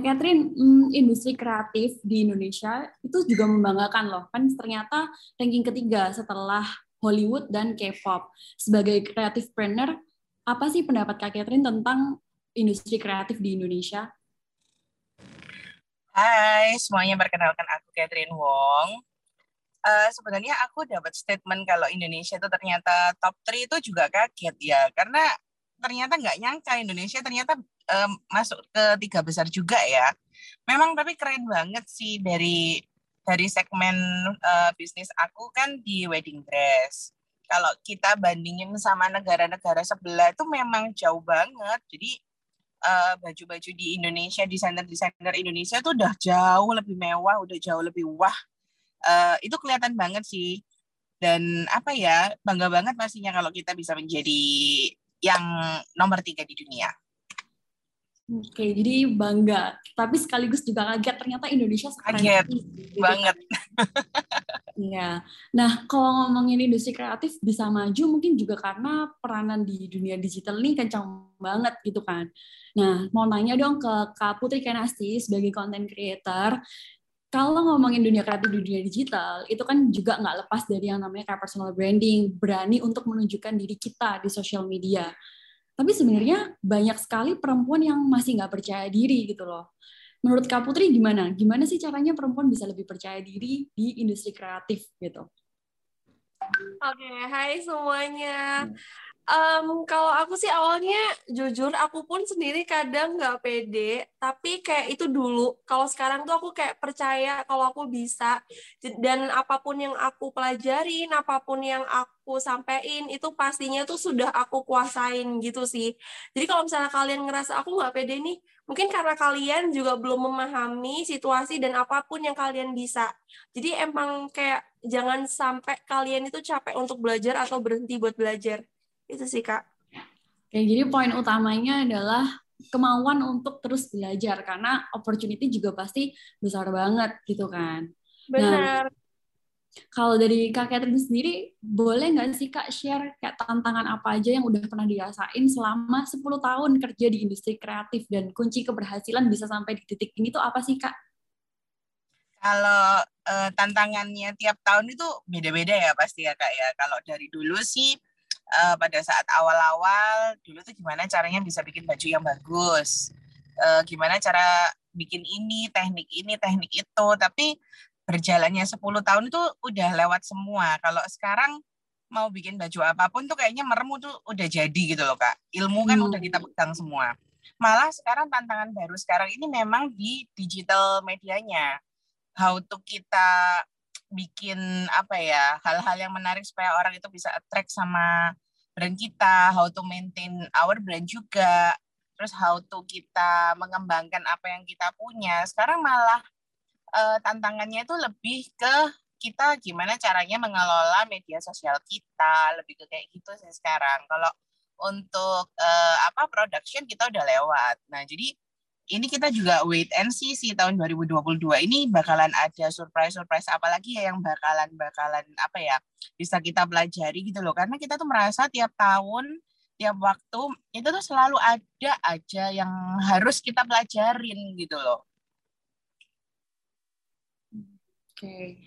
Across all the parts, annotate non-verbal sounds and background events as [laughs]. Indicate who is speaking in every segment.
Speaker 1: Kak Catherine, hmm, industri kreatif di Indonesia itu juga membanggakan loh. Kan ternyata ranking ketiga setelah Hollywood dan K-pop. Sebagai kreatif planner, apa sih pendapat Kak Catherine tentang industri kreatif di Indonesia?
Speaker 2: Hai, semuanya perkenalkan aku Catherine Wong. Uh, sebenarnya aku dapat statement kalau Indonesia itu ternyata top 3 itu juga kaget ya, karena ternyata nggak nyangka Indonesia ternyata um, masuk ke tiga besar juga ya. Memang tapi keren banget sih dari dari segmen uh, bisnis aku kan di wedding dress. Kalau kita bandingin sama negara-negara sebelah itu memang jauh banget. Jadi uh, baju-baju di Indonesia, desainer-desainer Indonesia tuh udah jauh lebih mewah, udah jauh lebih wah. Uh, itu kelihatan banget sih. Dan apa ya, bangga banget pastinya kalau kita bisa menjadi yang nomor tiga di dunia.
Speaker 1: Oke, jadi bangga. Tapi sekaligus juga kaget ternyata Indonesia
Speaker 2: kaget gitu. banget.
Speaker 1: Iya. Nah, kalau ngomongin industri kreatif bisa maju mungkin juga karena peranan di dunia digital ini kencang banget gitu kan. Nah, mau nanya dong ke Kak Putri Kenasti sebagai content creator, kalau ngomongin dunia kreatif di dunia digital, itu kan juga nggak lepas dari yang namanya kayak personal branding, berani untuk menunjukkan diri kita di sosial media. Tapi sebenarnya banyak sekali perempuan yang masih nggak percaya diri gitu loh. Menurut Kak Putri gimana? Gimana sih caranya perempuan bisa lebih percaya diri di industri kreatif gitu?
Speaker 3: Oke, okay, hai semuanya. Um, kalau aku sih awalnya jujur aku pun sendiri kadang nggak pede, tapi kayak itu dulu. Kalau sekarang tuh aku kayak percaya kalau aku bisa dan apa pun yang aku pelajarin, apa pun yang aku sampaikan itu pastinya tuh sudah aku kuasain gitu sih. Jadi kalau misalnya kalian ngerasa aku nggak pede nih, mungkin karena kalian juga belum memahami situasi dan apa pun yang kalian bisa. Jadi emang kayak jangan sampai kalian itu capek untuk belajar atau berhenti buat belajar itu sih kak
Speaker 1: Oke, jadi poin utamanya adalah kemauan untuk terus belajar karena opportunity juga pasti besar banget gitu kan.
Speaker 3: Nah, Benar. Nah,
Speaker 1: kalau dari Kak Catherine sendiri, boleh nggak sih Kak share kayak tantangan apa aja yang udah pernah dirasain selama 10 tahun kerja di industri kreatif dan kunci keberhasilan bisa sampai di titik ini tuh apa sih Kak?
Speaker 2: Kalau uh, tantangannya tiap tahun itu beda-beda ya pasti ya Kak ya. Kalau dari dulu sih uh, pada saat awal-awal dulu tuh gimana caranya bisa bikin baju yang bagus, uh, gimana cara bikin ini, teknik ini, teknik itu. Tapi berjalannya 10 tahun itu udah lewat semua. Kalau sekarang mau bikin baju apa pun tuh kayaknya meremu tuh udah jadi gitu loh kak. Ilmu kan hmm. udah kita pegang semua. Malah sekarang tantangan baru sekarang ini memang di digital medianya. How to kita bikin apa ya hal-hal yang menarik supaya orang itu bisa attract sama brand kita, how to maintain our brand juga, terus how to kita mengembangkan apa yang kita punya. Sekarang malah uh, tantangannya itu lebih ke kita gimana caranya mengelola media sosial kita, lebih ke kayak gitu sih sekarang. Kalau untuk uh, apa production kita udah lewat. Nah, jadi ini kita juga wait and see sih tahun 2022 ini bakalan ada surprise-surprise apa lagi ya yang bakalan bakalan apa ya bisa kita pelajari gitu loh karena kita tuh merasa tiap tahun tiap waktu itu tuh selalu ada aja yang harus kita pelajarin gitu loh.
Speaker 1: Oke.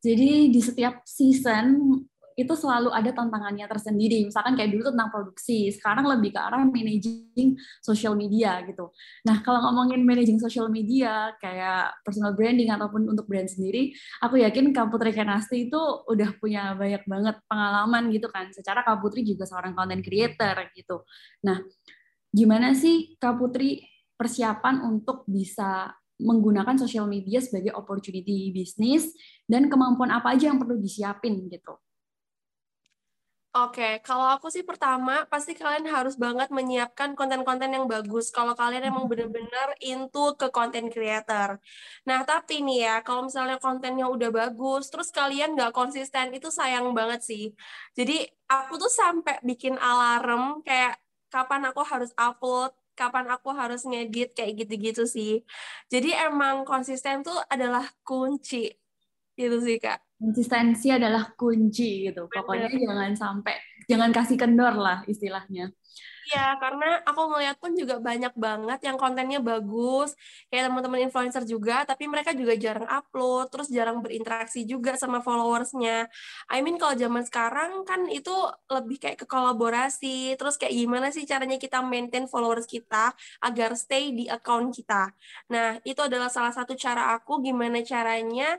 Speaker 1: Jadi di setiap season itu selalu ada tantangannya tersendiri. Misalkan kayak dulu tentang produksi, sekarang lebih ke arah managing social media gitu. Nah, kalau ngomongin managing social media kayak personal branding ataupun untuk brand sendiri, aku yakin Kak Putri Kenasti itu udah punya banyak banget pengalaman gitu kan. Secara Kak Putri juga seorang content creator gitu. Nah, gimana sih Kak Putri persiapan untuk bisa menggunakan social media sebagai opportunity bisnis dan kemampuan apa aja yang perlu disiapin gitu.
Speaker 3: Oke, kalau aku sih pertama pasti kalian harus banget menyiapkan konten-konten yang bagus. Kalau kalian emang hmm. bener-bener into ke konten creator. Nah, tapi nih ya, kalau misalnya kontennya udah bagus, terus kalian nggak konsisten, itu sayang banget sih. Jadi aku tuh sampai bikin alarm kayak kapan aku harus upload, kapan aku harus ngedit kayak gitu-gitu sih. Jadi emang konsisten tuh adalah kunci. Gitu sih, Kak.
Speaker 1: Konsistensi adalah kunci gitu. Pokoknya jangan sampai jangan kasih kendor lah istilahnya.
Speaker 3: Iya, karena aku ngeliat pun juga banyak banget yang kontennya bagus, kayak teman-teman influencer juga, tapi mereka juga jarang upload, terus jarang berinteraksi juga sama followersnya. I mean kalau zaman sekarang kan itu lebih kayak ke kolaborasi, terus kayak gimana sih caranya kita maintain followers kita agar stay di account kita. Nah, itu adalah salah satu cara aku gimana caranya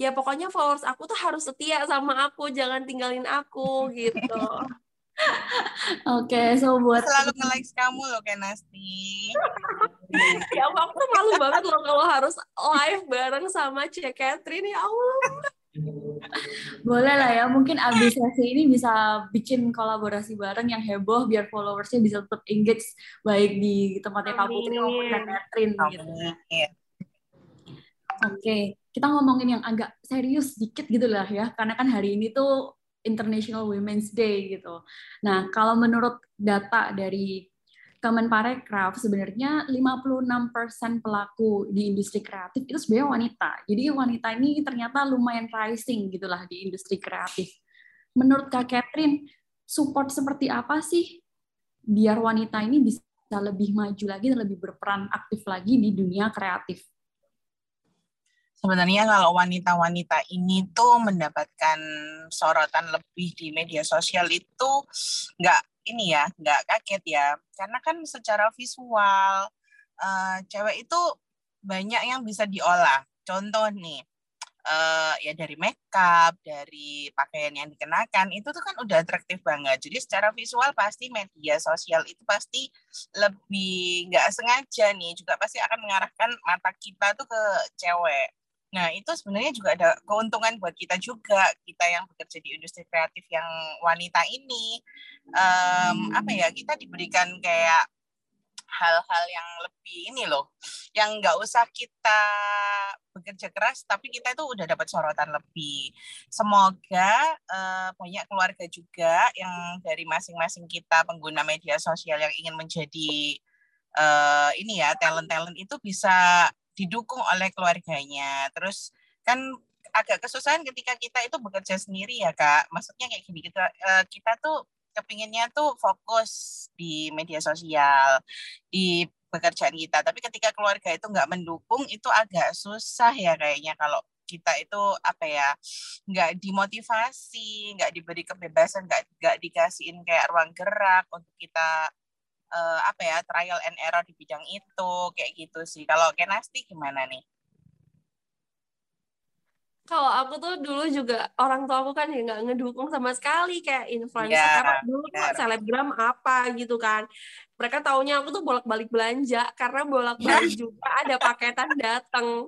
Speaker 3: ya pokoknya followers aku tuh harus setia sama aku, jangan tinggalin aku gitu. [laughs]
Speaker 1: Oke, okay, so buat
Speaker 2: selalu nge-like kamu loh kayak Nasti. [laughs]
Speaker 3: ya aku tuh malu banget loh kalau harus live bareng sama Cek Catherine ya Allah.
Speaker 1: Boleh lah ya, mungkin abis sesi ini bisa bikin kolaborasi bareng yang heboh biar followersnya bisa tetap engage baik di tempatnya Kak Putri maupun Kak Catherine gitu. Oke, okay. Kita ngomongin yang agak serius dikit gitu lah ya, karena kan hari ini tuh International Women's Day gitu. Nah, kalau menurut data dari Kemenparekraf sebenarnya 56% pelaku di industri kreatif itu sebenarnya wanita. Jadi wanita ini ternyata lumayan rising gitulah di industri kreatif. Menurut Kak Catherine, support seperti apa sih biar wanita ini bisa lebih maju lagi dan lebih berperan aktif lagi di dunia kreatif?
Speaker 2: Sebenarnya kalau wanita-wanita ini tuh mendapatkan sorotan lebih di media sosial itu nggak ini ya nggak kaget ya. Karena kan secara visual uh, cewek itu banyak yang bisa diolah. Contoh nih uh, ya dari makeup dari pakaian yang dikenakan itu tuh kan udah atraktif banget. Jadi secara visual pasti media sosial itu pasti lebih nggak sengaja nih juga pasti akan mengarahkan mata kita tuh ke cewek Nah, itu sebenarnya juga ada keuntungan buat kita juga, kita yang bekerja di industri kreatif yang wanita ini. Um, apa ya, kita diberikan kayak hal-hal yang lebih ini loh, yang nggak usah kita bekerja keras, tapi kita itu udah dapat sorotan lebih. Semoga uh, banyak keluarga juga yang dari masing-masing kita pengguna media sosial yang ingin menjadi uh, ini ya talent-talent itu bisa didukung oleh keluarganya. Terus kan agak kesusahan ketika kita itu bekerja sendiri ya kak. Maksudnya kayak gini kita eh, kita tuh kepinginnya tuh fokus di media sosial, di pekerjaan kita. Tapi ketika keluarga itu nggak mendukung, itu agak susah ya kayaknya kalau kita itu apa ya nggak dimotivasi, nggak diberi kebebasan, nggak nggak dikasihin kayak ruang gerak untuk kita uh, apa ya trial and error di bidang itu kayak gitu sih. Kalau Kenasti gimana nih?
Speaker 3: Kalau aku tuh dulu juga orang tua aku kan ya nggak ngedukung sama sekali kayak influencer. Yeah, karena dulu yeah. selebgram apa gitu kan. Mereka taunya aku tuh bolak-balik belanja. Karena bolak-balik [laughs] juga ada paketan datang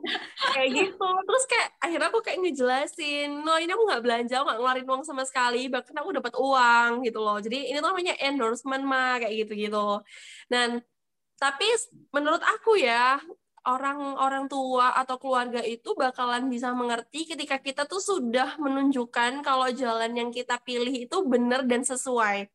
Speaker 3: kayak gitu. Terus kayak akhirnya aku kayak ngejelasin no ini aku nggak belanja. Nggak ngeluarin uang sama sekali. Bahkan aku dapat uang gitu loh. Jadi ini tuh namanya endorsement mah kayak gitu gitu dan tapi menurut aku ya orang-orang tua atau keluarga itu bakalan bisa mengerti ketika kita tuh sudah menunjukkan kalau jalan yang kita pilih itu benar dan sesuai.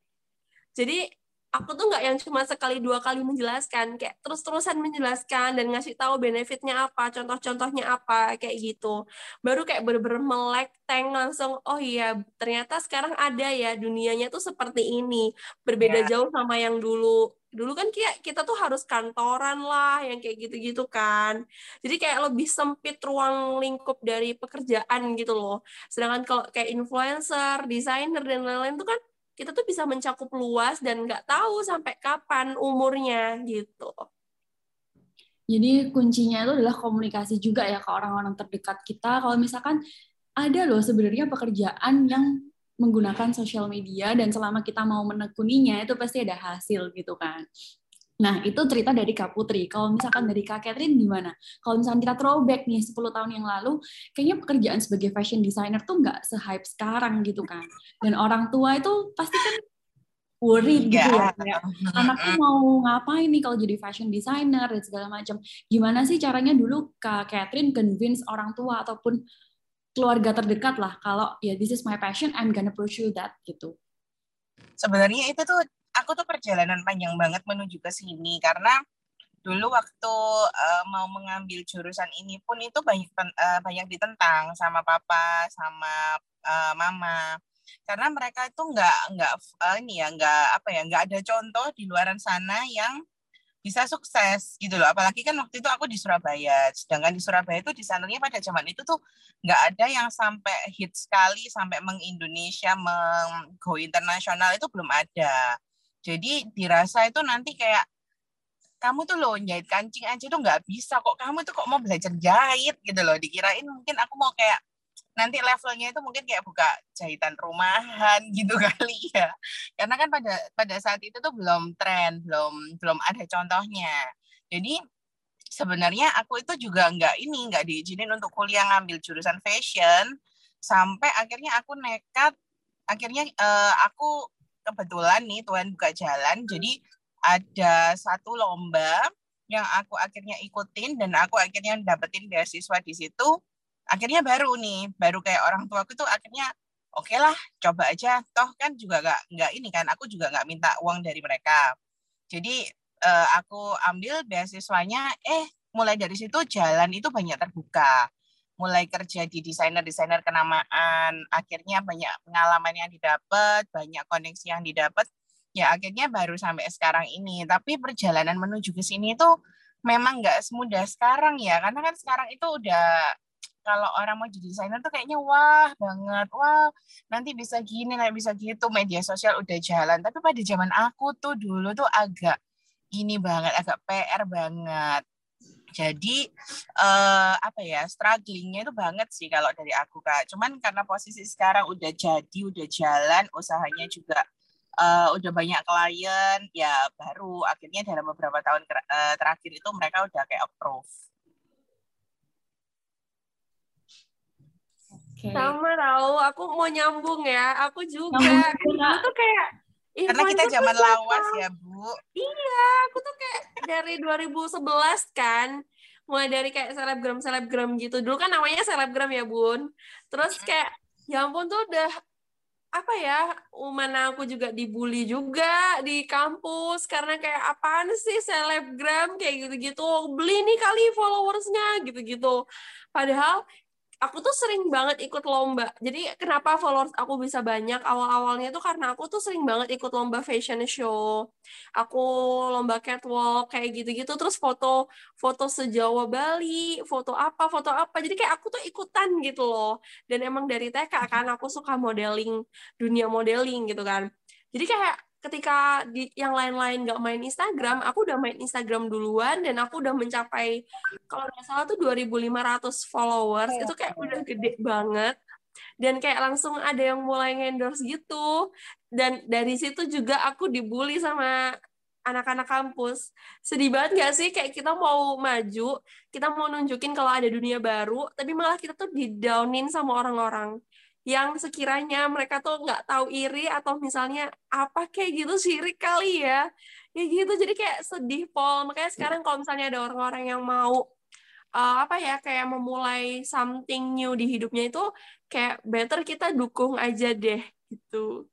Speaker 3: Jadi aku tuh nggak yang cuma sekali dua kali menjelaskan kayak terus-terusan menjelaskan dan ngasih tahu benefitnya apa contoh-contohnya apa kayak gitu baru kayak bener-bener melek tank langsung oh iya ternyata sekarang ada ya dunianya tuh seperti ini berbeda yeah. jauh sama yang dulu dulu kan kayak kita tuh harus kantoran lah yang kayak gitu-gitu kan jadi kayak lebih sempit ruang lingkup dari pekerjaan gitu loh sedangkan kalau kayak influencer desainer dan lain-lain tuh kan kita tuh bisa mencakup luas dan nggak tahu sampai kapan umurnya gitu.
Speaker 1: Jadi kuncinya itu adalah komunikasi juga ya ke orang-orang terdekat kita. Kalau misalkan ada loh sebenarnya pekerjaan yang menggunakan sosial media dan selama kita mau menekuninya itu pasti ada hasil gitu kan. Nah, itu cerita dari Kak Putri. Kalau misalkan dari Kak Catherine gimana? Kalau misalkan kita throwback nih 10 tahun yang lalu, kayaknya pekerjaan sebagai fashion designer tuh nggak se-hype sekarang gitu kan. Dan orang tua itu pasti kan worried gitu ya. Kayak, anakku mau ngapain nih kalau jadi fashion designer dan segala macam. Gimana sih caranya dulu Kak Catherine convince orang tua ataupun keluarga terdekat lah. Kalau ya this is my passion, I'm gonna pursue that gitu.
Speaker 2: Sebenarnya itu tuh aku tuh perjalanan panjang banget menuju ke sini. Karena dulu waktu uh, mau mengambil jurusan ini pun itu banyak uh, banyak ditentang sama papa sama uh, mama. Karena mereka itu nggak nggak uh, ini ya nggak apa ya nggak ada contoh di luaran sana yang bisa sukses gitu loh. Apalagi kan waktu itu aku di Surabaya. Sedangkan di Surabaya itu desainer pada zaman itu tuh nggak ada yang sampai hit sekali sampai mengindonesia meng go internasional itu belum ada. Jadi dirasa itu nanti kayak kamu tuh loh jahit kancing aja tuh nggak bisa. Kok kamu tuh kok mau belajar jahit gitu loh. Dikirain mungkin aku mau kayak nanti levelnya itu mungkin kayak buka jahitan rumahan [laughs] gitu kali ya. Karena kan pada pada saat itu tuh belum tren belum belum ada contohnya. Jadi sebenarnya aku itu juga nggak ini nggak diizinin untuk kuliah ngambil jurusan fashion. Sampai akhirnya aku nekat akhirnya uh, aku kebetulan nih Tuhan buka jalan. Jadi ada satu lomba yang aku akhirnya ikutin dan aku akhirnya dapetin beasiswa di situ akhirnya baru nih baru kayak orang tua aku tuh akhirnya oke okay lah coba aja. Toh kan juga nggak nggak ini kan aku juga nggak minta uang dari mereka. Jadi uh, aku ambil beasiswanya eh mulai dari situ jalan itu banyak terbuka. Mulai kerja di desainer-desainer kenamaan akhirnya banyak pengalaman yang didapat banyak koneksi yang didapat ya akhirnya baru sampai sekarang ini. Tapi perjalanan menuju ke sini itu memang nggak semudah sekarang ya. Karena kan sekarang itu udah kalau orang mau jadi desainer tuh kayaknya wah banget wah nanti bisa gini nanti bisa gitu. Media sosial udah jalan tapi pada zaman aku tuh dulu tuh agak ini banget agak PR banget. Jadi uh, apa ya strugglingnya itu banget sih kalau dari aku kak. Cuman karena posisi sekarang udah jadi udah jalan usahanya juga uh, udah banyak klien ya baru akhirnya dalam beberapa tahun uh, terakhir itu mereka udah kayak approve.
Speaker 3: Okay. Sama tau, aku mau nyambung ya. Aku juga. Nyambung aku tuh kayak
Speaker 2: karena kita zaman lawas ya, Bu.
Speaker 3: Iya, aku tuh kayak dari 2011 kan, mulai dari kayak selebgram selebgram gitu. Dulu kan namanya selebgram ya, Bun. Terus kayak ya ampun tuh udah apa ya mana aku juga dibully juga di kampus karena kayak apaan sih selebgram kayak gitu-gitu beli nih kali followersnya gitu-gitu padahal aku tuh sering banget ikut lomba. Jadi kenapa followers aku bisa banyak awal-awalnya tuh karena aku tuh sering banget ikut lomba fashion show. Aku lomba catwalk kayak gitu-gitu terus foto foto sejawa Bali, foto apa, foto apa. Jadi kayak aku tuh ikutan gitu loh. Dan emang dari TK kan aku suka modeling, dunia modeling gitu kan. Jadi kayak ketika di yang lain-lain nggak main Instagram, aku udah main Instagram duluan dan aku udah mencapai kalau nggak salah tuh 2.500 followers itu kayak udah gede banget. Dan kayak langsung ada yang mulai endorse gitu. Dan dari situ juga aku dibully sama anak-anak kampus. Sedih banget gak sih? Kayak kita mau maju kita mau nunjukin kalau ada dunia baru tapi malah kita tuh didownin sama orang-orang yang sekiranya mereka tuh nggak tahu iri atau misalnya apa kayak gitu sirik kali ya. Ya gitu jadi kayak sedih pol. Makanya sekarang kalau misalnya ada orang-orang yang mau uh, apa ya kayak memulai something new di hidupnya itu kayak better kita dukung aja deh gitu.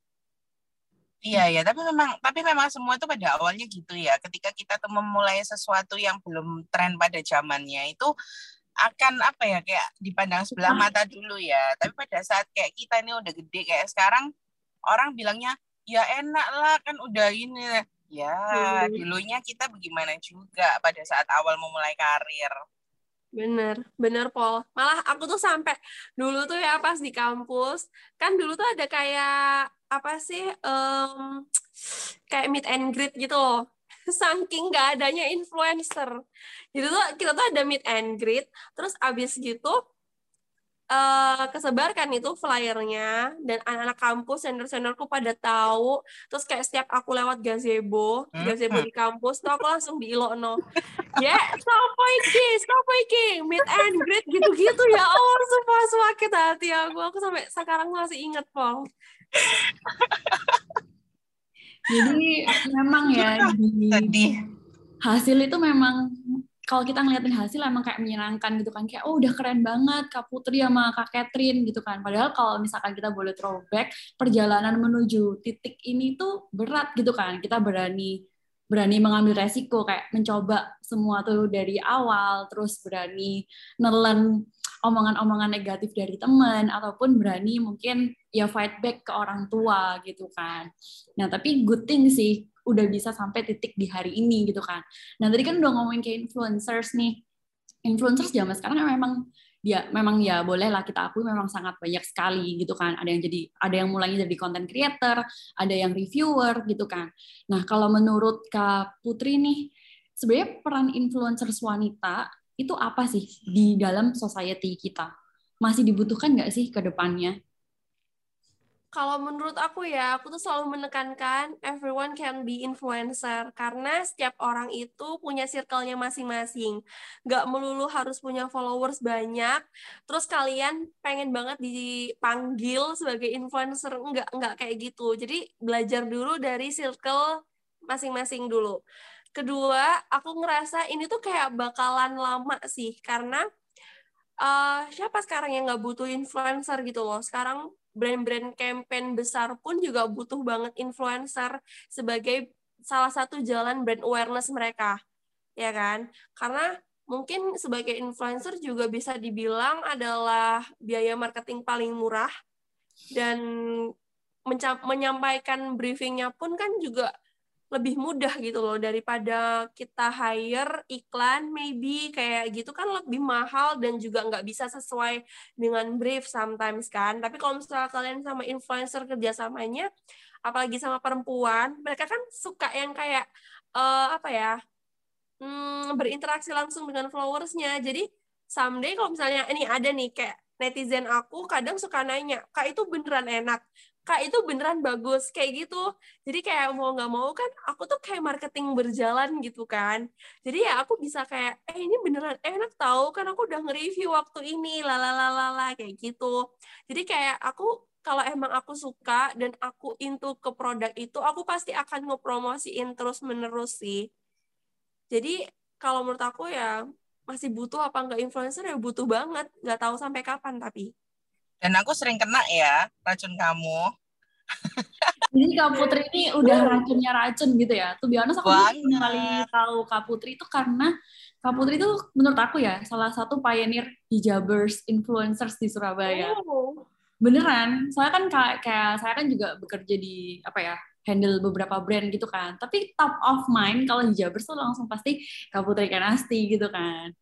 Speaker 2: Iya ya, tapi memang tapi memang semua itu pada awalnya gitu ya. Ketika kita tuh memulai sesuatu yang belum tren pada zamannya itu akan apa ya kayak dipandang sebelah mata dulu ya. Tapi pada saat kayak kita ini udah gede kayak sekarang orang bilangnya ya enak lah kan udah ini. Ya hmm. dulunya kita bagaimana juga pada saat awal memulai karir.
Speaker 3: Bener, bener Pol. Malah aku tuh sampai dulu tuh ya pas di kampus, kan dulu tuh ada kayak apa sih, um, kayak meet and greet gitu loh saking gak adanya influencer. Gitu tuh kita tuh ada meet and greet terus abis gitu uh, kesebarkan itu flyernya dan anak-anak kampus senior-seniorku pada tahu. Terus kayak setiap aku lewat gazebo hmm? gazebo di kampus tuh aku langsung di no [laughs] ya yeah, iki siapa iki? Meet and greet gitu-gitu. Ya Allah sumpah sakit hati aku. Aku sampai sekarang masih inget pong [laughs]
Speaker 1: jadi memang ya di hasil itu memang kalau kita ngeliatin hasil emang kayak menyenangkan gitu kan. Kayak oh udah keren banget Kak Putri sama Kak Catherine gitu kan. Padahal kalau misalkan kita boleh throwback perjalanan menuju titik ini tuh berat gitu kan. Kita berani berani mengambil resiko kayak mencoba semua tuh dari awal terus berani nelen omongan-omongan negatif dari teman ataupun berani mungkin ya fight back ke orang tua gitu kan. Nah, tapi good thing sih udah bisa sampai titik di hari ini gitu kan. Nah, tadi kan udah ngomongin ke influencers nih. Influencers zaman sekarang memang ya memang ya boleh lah kita akui memang sangat banyak sekali gitu kan ada yang jadi ada yang mulainya jadi content creator ada yang reviewer gitu kan nah kalau menurut kak Putri nih sebenarnya peran influencers wanita itu apa sih di dalam society kita masih dibutuhkan nggak sih ke depannya
Speaker 3: kalau menurut aku ya, aku tuh selalu menekankan everyone can be influencer karena setiap orang itu punya circle-nya masing-masing. Gak melulu harus punya followers banyak, terus kalian pengen banget dipanggil sebagai influencer, enggak, enggak kayak gitu. Jadi belajar dulu dari circle masing-masing dulu. Kedua, aku ngerasa ini tuh kayak bakalan lama sih, karena uh, siapa sekarang yang nggak butuh influencer gitu loh. Sekarang brand-brand campaign besar pun juga butuh banget influencer sebagai salah satu jalan brand awareness mereka, ya kan? Karena mungkin sebagai influencer juga bisa dibilang adalah biaya marketing paling murah dan menyampaikan briefingnya pun kan juga lebih mudah gitu loh daripada kita hire iklan maybe kayak gitu kan lebih mahal dan juga nggak bisa sesuai dengan brief sometimes kan. Tapi kalau misalnya kalian sama influencer kerjasamanya apalagi sama perempuan mereka kan suka yang kayak uh, apa ya hmm, berinteraksi langsung dengan followersnya. Jadi someday kalau misalnya ini ada nih kayak netizen aku kadang suka nanya kak itu beneran enak kak itu beneran bagus kayak gitu. Jadi kayak mau nggak mau kan aku tuh kayak marketing berjalan gitu kan. Jadi ya aku bisa kayak eh ini beneran enak tahu kan aku udah nge-review waktu ini lalalala kayak gitu. Jadi kayak aku kalau emang aku suka dan aku into ke produk itu aku pasti akan ngepromosiin terus menerus sih. Jadi kalau menurut aku ya masih butuh apa enggak influencer ya butuh banget. Nggak tahu sampai kapan tapi
Speaker 2: dan aku sering kena ya racun kamu.
Speaker 1: Jadi Kak Putri ini udah racunnya racun gitu ya. Tuh biasa aku kali tahu Kak Putri itu karena Kak Putri itu menurut aku ya salah satu pioneer hijabers influencers di Surabaya. Oh. Beneran. Soalnya kan kayak, kayak saya kan juga bekerja di apa ya handle beberapa brand gitu kan. Tapi top of mind kalau hijabers tuh langsung pasti Kak Putri Kanasti gitu kan.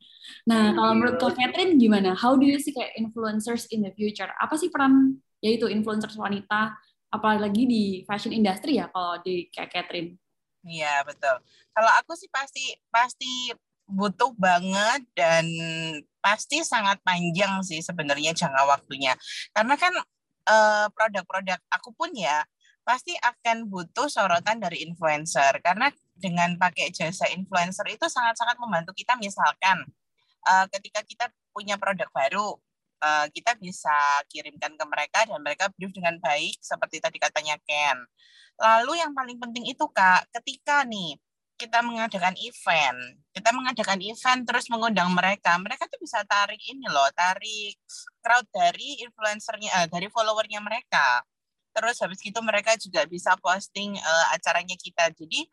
Speaker 1: Nah, kalau menurut Kak Catherine gimana? How do you see kayak influencers in the future? Apa sih peran yaitu influencers wanita apalagi di fashion industry ya kalau di Kak Catherine?
Speaker 2: Iya, betul. Kalau aku sih pasti pasti butuh banget dan pasti sangat panjang sih sebenarnya jangka waktunya. Karena kan uh, produk-produk aku pun ya pasti akan butuh sorotan dari influencer. Karena dengan pakai jasa influencer itu sangat-sangat membantu kita. Misalkan uh, ketika kita punya produk baru uh, kita bisa kirimkan ke mereka dan mereka brief dengan baik seperti tadi katanya Ken. Lalu yang paling penting itu Kak, ketika nih kita mengadakan event, kita mengadakan event terus mengundang mereka, mereka tuh bisa tarik ini loh, tarik crowd dari influencernya, uh, dari followernya mereka terus habis itu mereka juga bisa posting uh, acaranya kita. Jadi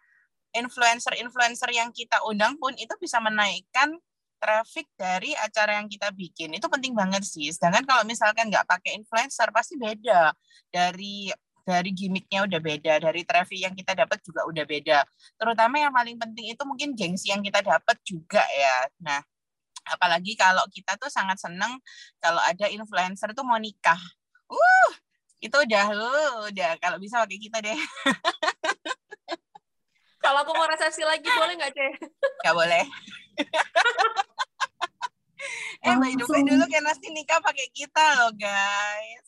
Speaker 2: influencer-influencer yang kita undang pun itu bisa menaikkan traffic dari acara yang kita bikin. Itu penting banget sih. Sedangkan kalau misalkan nggak pakai influencer pasti beda. Dari dari gimmicknya udah beda. Dari traffic yang kita dapat juga udah beda. Terutama yang paling penting itu mungkin gengsi yang kita dapat juga ya. Nah apalagi kalau kita tuh sangat seneng kalau ada influencer tuh mau nikah. Uh itu udah uh, udah. Kalau bisa pakai kita deh. [laughs]
Speaker 3: Kalau aku mau resepsi lagi boleh nggak ceh? [laughs]
Speaker 2: Nggak boleh. [laughs] Eh by the way dulu kan Nasti nikah pakai kita loh guys.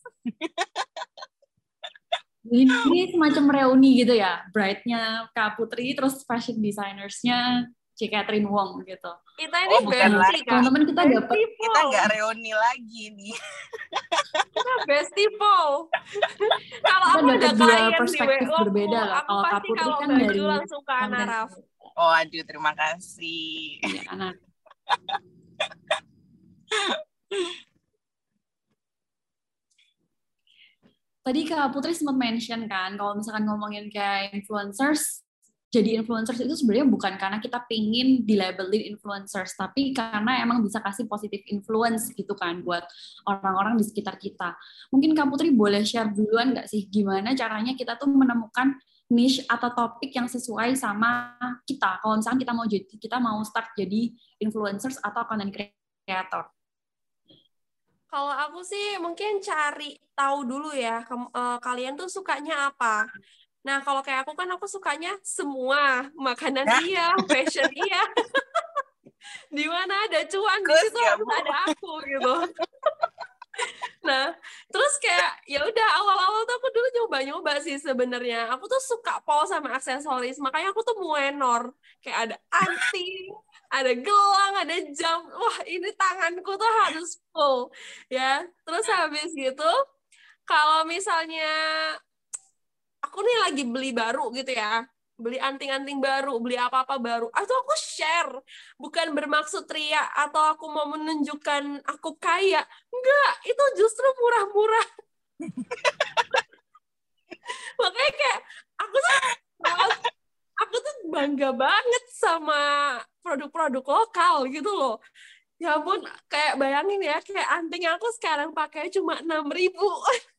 Speaker 1: Ini semacam reuni gitu ya. Bride-nya Kak Putri terus fashion designersnya C. Catherine Wong gitu.
Speaker 3: Kita ini oh, bestie
Speaker 1: kan? Teman-teman kita dapat
Speaker 2: kita nggak reuni lagi nih.
Speaker 3: kita bestie po. [laughs] kalau
Speaker 1: aku udah dua perspektif di berbeda lah. Kalau Kak Putri kan dari
Speaker 3: langsung ke Anaraf.
Speaker 2: Oh aduh terima kasih.
Speaker 1: Ya, Anak. [laughs] Tadi Kak Putri sempat mention kan, kalau misalkan ngomongin kayak influencers, jadi influencers itu sebenarnya bukan karena kita pingin di labelin influencers, tapi karena emang bisa kasih positif influence gitu kan buat orang-orang di sekitar kita. Mungkin Kak Putri boleh share duluan nggak sih gimana caranya kita tuh menemukan niche atau topik yang sesuai sama kita. Kalau misalnya kita mau jadi kita mau start jadi influencers atau content creator.
Speaker 3: Kalau aku sih mungkin cari tahu dulu ya, eh, kalian tuh sukanya apa. Nah, kalau kayak aku kan aku sukanya semua. Makanan nah. iya, fashion iya. [laughs] di mana ada cuan, di situ harus ada aku gitu. nah, terus kayak ya udah awal-awal tuh aku dulu nyoba-nyoba sih sebenarnya. Aku tuh suka pol sama aksesoris, makanya aku tuh muenor. Kayak ada anting, ada gelang, ada jam. Wah, ini tanganku tuh harus full ya. Terus habis gitu, kalau misalnya aku nih lagi beli baru gitu ya beli anting-anting baru, beli apa-apa baru. Atau aku share, bukan bermaksud ria atau aku mau menunjukkan aku kaya. Enggak, itu justru murah-murah. [laughs] Makanya kayak aku tuh aku tuh bangga banget sama produk-produk lokal gitu loh. Ya ampun, kayak bayangin ya, kayak anting aku sekarang pakai cuma enam ribu. [laughs]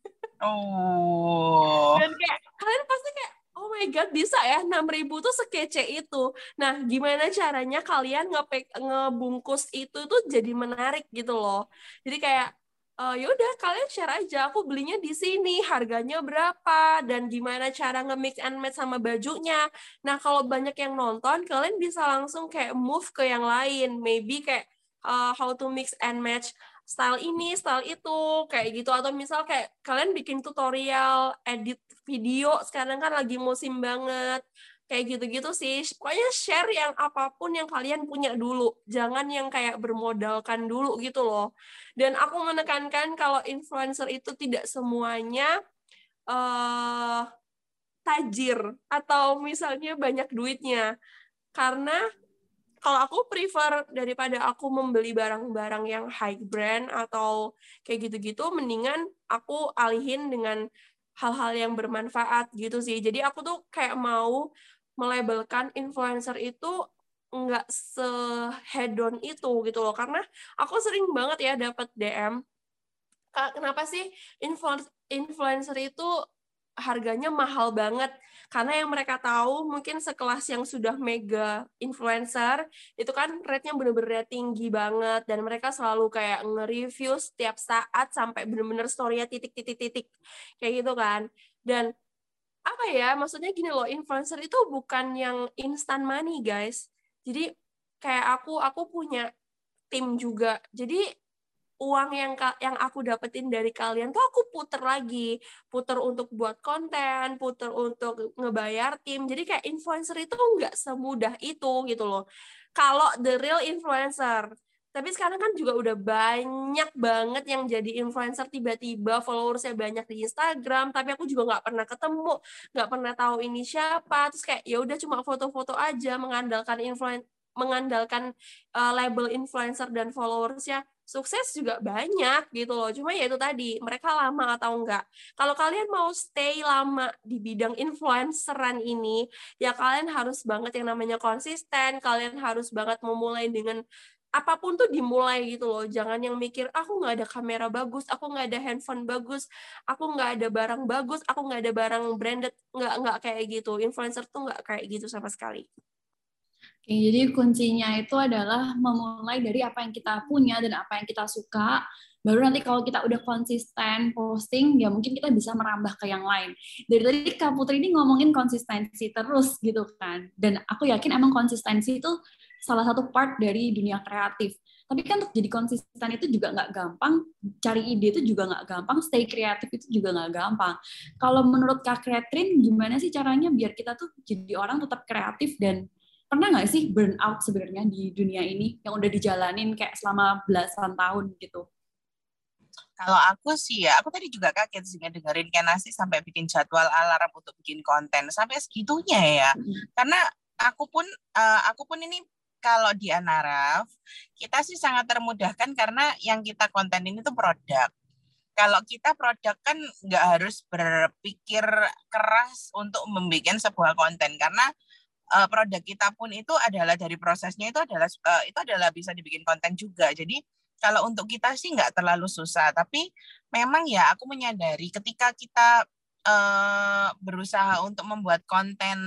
Speaker 2: Oh.
Speaker 3: Dan kayak kalian pasti kayak oh my god bisa ya 6000 tuh sekece itu. Nah, gimana caranya kalian ngepek ngebungkus itu tuh jadi menarik gitu loh. Jadi kayak uh, ya kalian share aja aku belinya di sini harganya berapa dan gimana cara nge-mix and match sama bajunya. Nah, kalau banyak yang nonton kalian bisa langsung kayak move ke yang lain. Maybe kayak uh, how to mix and match style ini, style itu, kayak gitu. Atau misal kayak kalian bikin tutorial, edit video, sekarang kan lagi musim banget. Kayak gitu-gitu sih. Pokoknya share yang apa pun yang kalian punya dulu. Jangan yang kayak bermodalkan dulu gitu loh. Dan aku menekankan kalau influencer itu tidak semuanya uh, tajir atau misalnya banyak duitnya. Karena kalau aku prefer daripada aku membeli barang-barang yang high brand atau kayak gitu-gitu mendingan aku alihin dengan hal-hal yang bermanfaat gitu sih. Jadi aku tuh kayak mau melabelkan influencer itu nggak sehedon itu gitu loh. Karena aku sering banget ya dapat DM kenapa sih influencer itu harganya mahal banget. Karena yang mereka tahu mungkin sekelas yang sudah mega influencer itu kan rate-nya bener-bener tinggi banget. Dan mereka selalu kayak nge-review setiap saat sampai bener-bener story-nya titik-titik-titik. Kayak gitu kan. Dan apa ya maksudnya gini loh influencer itu bukan yang instant money guys. Jadi kayak aku aku punya tim juga. Jadi uang yang yang aku dapetin dari kalian tuh aku puter lagi. Puter untuk buat konten puter untuk ngebayar tim. Jadi kayak influencer itu nggak semudah itu gitu loh. Kalau the real influencer. Tapi sekarang kan juga udah banyak banget yang jadi influencer. Tiba-tiba followersnya banyak di Instagram tapi aku juga nggak pernah ketemu nggak pernah tahu ini siapa. Terus kayak ya udah cuma foto-foto aja mengandalkan influen mengandalkan uh, label influencer dan followersnya sukses juga banyak gitu loh. Cuma ya itu tadi, mereka lama atau enggak. Kalau kalian mau stay lama di bidang influenceran ini, ya kalian harus banget yang namanya konsisten, kalian harus banget memulai dengan apa pun tuh dimulai gitu loh. Jangan yang mikir, aku nggak ada kamera bagus, aku nggak ada handphone bagus, aku nggak ada barang bagus, aku nggak ada barang branded, nggak nggak kayak gitu. Influencer tuh nggak kayak gitu sama sekali.
Speaker 1: Oke, jadi kuncinya itu adalah memulai dari apa yang kita punya dan apa yang kita suka. Baru nanti kalau kita udah konsisten posting, ya mungkin kita bisa merambah ke yang lain. Dari tadi Kak Putri ini ngomongin konsistensi terus gitu kan. Dan aku yakin emang konsistensi itu salah satu part dari dunia kreatif. Tapi kan untuk jadi konsisten itu juga nggak gampang, cari ide itu juga nggak gampang, stay kreatif itu juga nggak gampang. Kalau menurut Kak Catherine, gimana sih caranya biar kita tuh jadi orang tetap kreatif dan pernah nggak sih burn out sebenarnya di dunia ini yang udah dijalanin kayak selama belasan tahun gitu?
Speaker 2: Kalau aku sih ya, aku tadi juga kaget sih dengerin Kenasi sampai bikin jadwal alarm untuk bikin konten sampai segitunya ya. Mm-hmm. Karena aku pun uh, aku pun ini kalau di Anaraf kita sih sangat termudahkan karena yang kita konten ini tuh produk. Kalau kita produk kan nggak harus berpikir keras untuk membuat sebuah konten karena uh, produk kita pun itu adalah dari prosesnya itu adalah uh, itu adalah bisa dibikin konten juga. Jadi kalau untuk kita sih nggak terlalu susah, tapi memang ya aku menyadari ketika kita uh, berusaha untuk membuat konten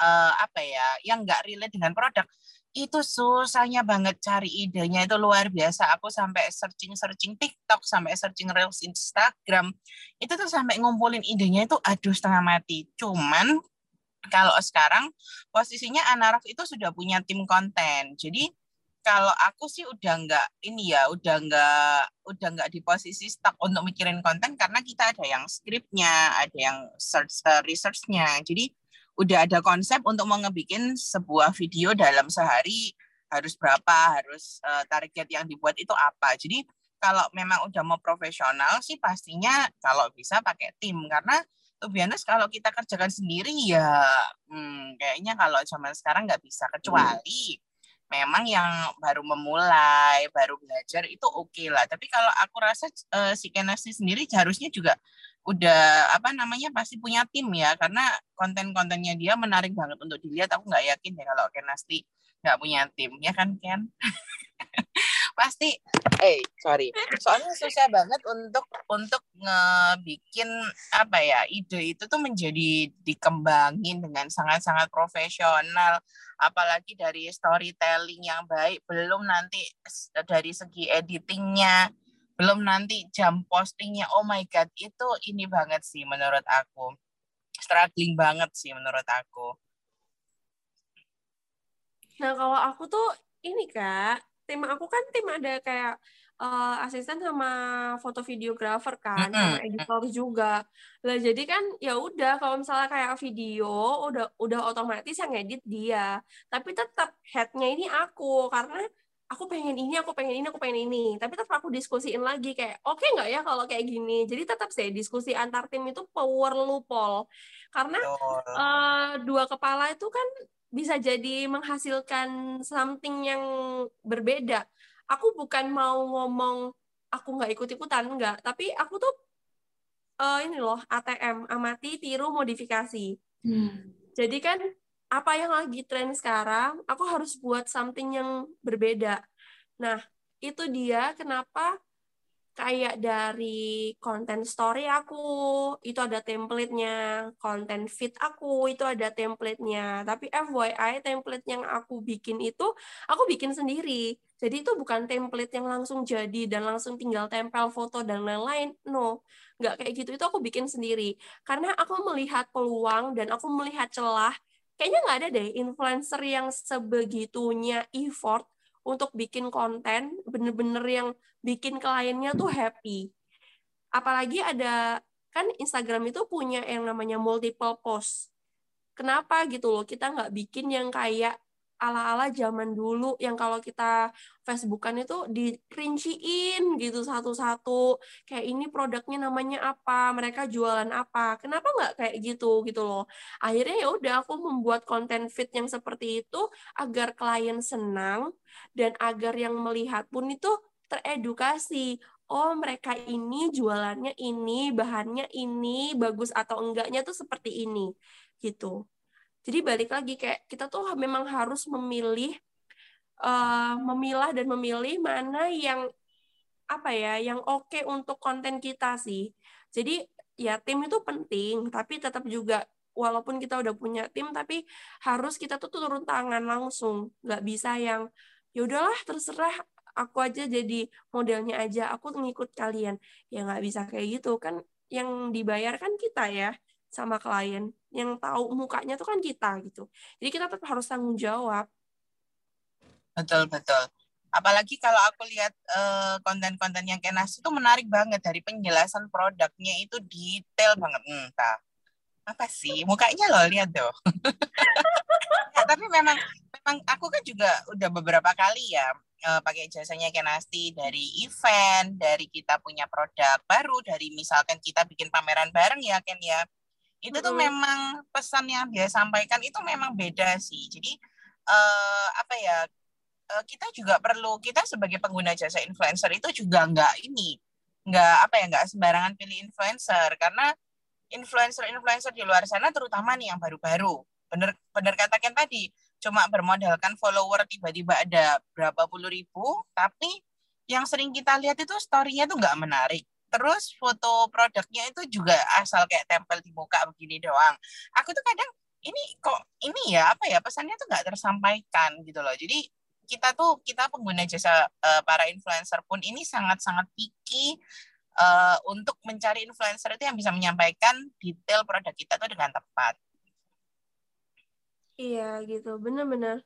Speaker 2: uh, apa ya yang nggak relate dengan produk itu susahnya banget cari idenya. Itu luar biasa. Aku sampai searching searching TikTok sampai searching reels Instagram itu tuh sampai ngumpulin idenya itu aduh setengah mati. Cuman kalau sekarang posisinya Anaraf itu sudah punya tim konten. Jadi kalau aku sih udah nggak ini ya udah nggak udah nggak di posisi stuck untuk mikirin konten karena kita ada yang skripnya ada yang search uh, researchnya. Jadi udah ada konsep untuk mau ngebikin sebuah video dalam sehari harus berapa harus uh, target yang dibuat itu apa. Jadi kalau memang udah mau profesional sih pastinya kalau bisa pakai tim karena biasanya kalau kita kerjakan sendiri ya hmm, kayaknya kalau zaman sekarang nggak bisa kecuali hmm memang yang baru memulai, baru belajar itu oke okay lah. Tapi kalau aku rasa uh, si Kenasi sendiri harusnya juga udah apa namanya pasti punya tim ya karena konten-kontennya dia menarik banget untuk dilihat. Aku nggak yakin ya kalau Kenasti nggak punya tim ya kan Ken? [laughs] pasti. Eh sorry. Soalnya susah banget untuk untuk ngebikin apa ya ide itu tuh menjadi dikembangin dengan sangat-sangat profesional. Apalagi dari storytelling yang baik belum nanti dari segi editingnya belum nanti jam postingnya. Oh my god itu ini banget sih menurut aku. Struggling banget sih menurut aku.
Speaker 3: Nah kalau aku tuh ini kak tim aku kan tim ada kayak uh, asisten sama foto videografer kan mm -hmm. sama editor juga. Lah jadi kan ya udah kalau misalnya kayak video udah udah otomatis yang edit dia. Tapi tetap headnya ini aku karena aku pengen ini aku pengen ini aku pengen ini. Tapi tetap aku diskusiin lagi kayak oke okay nggak ya kalau kayak gini? Jadi tetap sih diskusi antar tim itu power lupol. Karena uh, dua kepala itu kan bisa jadi menghasilkan something yang berbeda. Aku bukan mau ngomong aku nggak ikut-ikutan, nggak. Tapi aku tuh uh, ini loh ATM, amati, tiru, modifikasi. Hmm. Jadi kan apa yang lagi tren sekarang, aku harus buat something yang berbeda. Nah, itu dia kenapa kayak dari konten story aku itu ada template-nya, konten feed aku itu ada template-nya. Tapi FYI template yang aku bikin itu aku bikin sendiri. Jadi itu bukan template yang langsung jadi dan langsung tinggal tempel foto dan lain-lain. No, nggak kayak gitu. Itu aku bikin sendiri. Karena aku melihat peluang dan aku melihat celah. Kayaknya nggak ada deh influencer yang sebegitunya effort untuk bikin konten bener-bener yang bikin kliennya tuh happy. Apalagi ada kan Instagram itu punya yang namanya multiple post. Kenapa gitu loh kita nggak bikin yang kayak ala-ala zaman dulu yang kalau kita Facebookan itu dirinciin gitu satu-satu. Kayak ini produknya namanya apa mereka jualan apa. Kenapa nggak kayak gitu gitu loh. Akhirnya ya udah aku membuat konten fit yang seperti itu agar klien senang dan agar yang melihat pun itu teredukasi. Oh mereka ini jualannya ini bahannya ini bagus atau enggaknya tuh seperti ini gitu jadi balik lagi kayak kita tuh memang harus memilih uh, memilah dan memilih mana yang apa ya yang oke okay untuk konten kita sih. Jadi ya tim itu penting tapi tetap juga walaupun kita udah punya tim tapi harus kita tuh turun tangan langsung. Nggak bisa yang ya udahlah terserah aku aja jadi modelnya aja aku ngikut kalian. Ya nggak bisa kayak gitu. Kan yang dibayar kan kita ya sama klien yang tahu mukanya tuh kan kita gitu. Jadi kita tetap harus tanggung jawab.
Speaker 2: Betul betul. Apalagi kalau aku lihat uh, konten-konten yang kenas itu menarik banget dari penjelasan produknya itu detail banget. Entah apa sih? Mukanya loh lihat tuh. [laughs] Ya, tapi memang memang aku kan juga udah beberapa kali ya uh, pakai jasanya Kenasti dari event dari kita punya produk baru dari misalkan kita bikin pameran bareng ya Ken ya itu tuh memang pesan yang dia sampaikan itu memang beda sih. Jadi uh, apa ya uh, kita juga perlu kita sebagai pengguna jasa influencer itu juga nggak ini nggak apa ya nggak sembarangan pilih influencer. Karena influencer-influencer di luar sana terutama nih yang baru-baru. Bener bener katakan tadi cuma bermodalkan follower tiba-tiba ada berapa puluh ribu tapi yang sering kita lihat itu story-nya tuh nggak menarik terus foto produknya itu juga asal kayak tempel di muka begini doang aku tuh kadang ini kok ini ya apa ya pesannya tuh nggak tersampaikan gitu loh jadi kita tuh kita pengguna jasa uh, para influencer pun ini sangat-sangat picky uh, untuk mencari influencer itu yang bisa menyampaikan detail produk kita tuh dengan tepat.
Speaker 3: Iya gitu, bener-bener.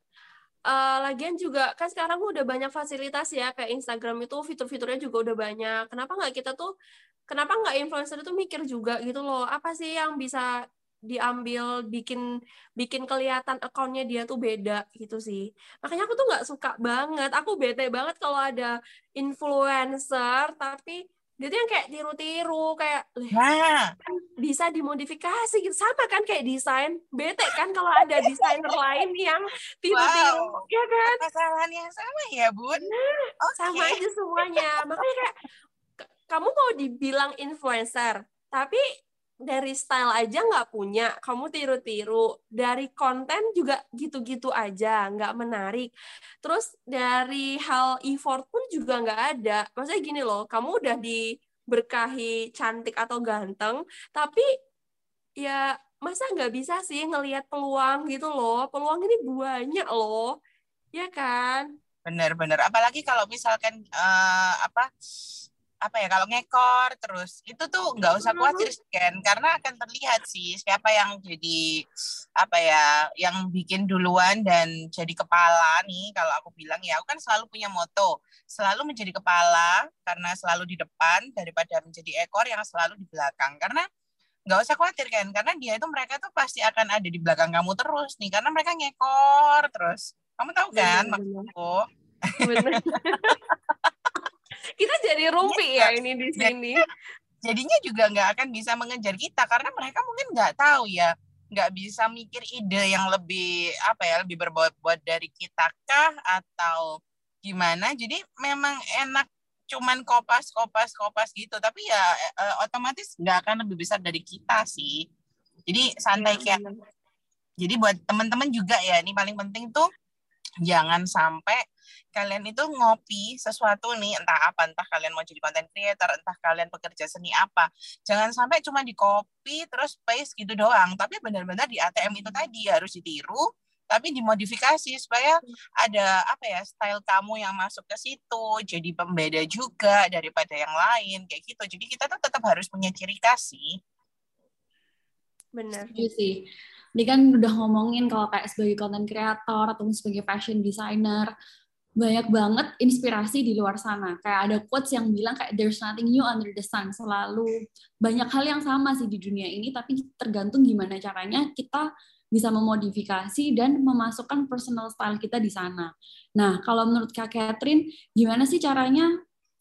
Speaker 3: Uh, lagian juga kan sekarang udah banyak fasilitas ya kayak Instagram itu fitur-fiturnya juga udah banyak. Kenapa nggak kita tuh, kenapa nggak influencer itu mikir juga gitu loh? Apa sih yang bisa diambil bikin bikin kelihatan akunnya dia tuh beda gitu sih makanya aku tuh nggak suka banget aku bete banget kalau ada influencer tapi dia tuh yang kayak tiru-tiru kayak
Speaker 2: nah.
Speaker 3: Kan bisa dimodifikasi gitu sama kan kayak desain bete kan kalau ada desainer [laughs] lain yang tiru-tiru wow. ya kan
Speaker 2: kesalahan yang sama ya bun
Speaker 3: nah, okay. sama aja semuanya makanya kayak kamu mau dibilang influencer tapi dari style aja nggak punya, kamu tiru-tiru. Dari konten juga gitu-gitu aja, nggak menarik. Terus dari hal effort pun juga nggak ada. Maksudnya gini loh, kamu udah diberkahi cantik atau ganteng, tapi ya masa nggak bisa sih ngelihat peluang gitu loh. Peluang ini banyak loh, ya kan?
Speaker 2: Bener-bener. Apalagi kalau misalkan uh, apa apa ya kalau ngekor terus itu tuh nggak usah khawatir kan karena akan terlihat sih siapa yang jadi apa ya yang bikin duluan dan jadi kepala nih. Kalau aku bilang ya aku kan selalu punya moto. Selalu menjadi kepala karena selalu di depan daripada menjadi ekor yang selalu di belakang. Karena nggak usah khawatir kan karena dia itu mereka tuh pasti akan ada di belakang kamu terus nih karena mereka ngekor terus. Kamu tahu kan maksudku [laughs]
Speaker 3: kita jadi rumpi ya, ya ini di sini.
Speaker 2: Jadinya juga nggak akan bisa mengejar kita karena mereka mungkin nggak tahu ya, nggak bisa mikir ide yang lebih apa ya, lebih berbobot dari kita kah atau gimana. Jadi memang enak cuman kopas kopas kopas gitu tapi ya eh, otomatis nggak akan lebih besar dari kita sih jadi santai ya, kayak jadi buat teman-teman juga ya ini paling penting tuh jangan sampai kalian itu ngopi sesuatu nih entah apa entah kalian mau jadi content creator entah kalian pekerja seni apa. Jangan sampai cuma di copy terus paste gitu doang tapi benar-benar di ATM itu tadi harus ditiru tapi dimodifikasi supaya ada apa ya style kamu yang masuk ke situ jadi pembeda juga daripada yang lain kayak gitu. Jadi kita tuh tetap harus punya ciri khas sih.
Speaker 3: Benar.
Speaker 1: Sih. Ini kan udah ngomongin kalau kayak sebagai content creator atau sebagai fashion designer banyak banget inspirasi di luar sana. Kayak ada quotes yang bilang kayak there's nothing new under the sun. Selalu banyak hal yang sama sih di dunia ini, tapi tergantung gimana caranya kita bisa memodifikasi dan memasukkan personal style kita di sana. Nah, kalau menurut Kak Catherine, gimana sih caranya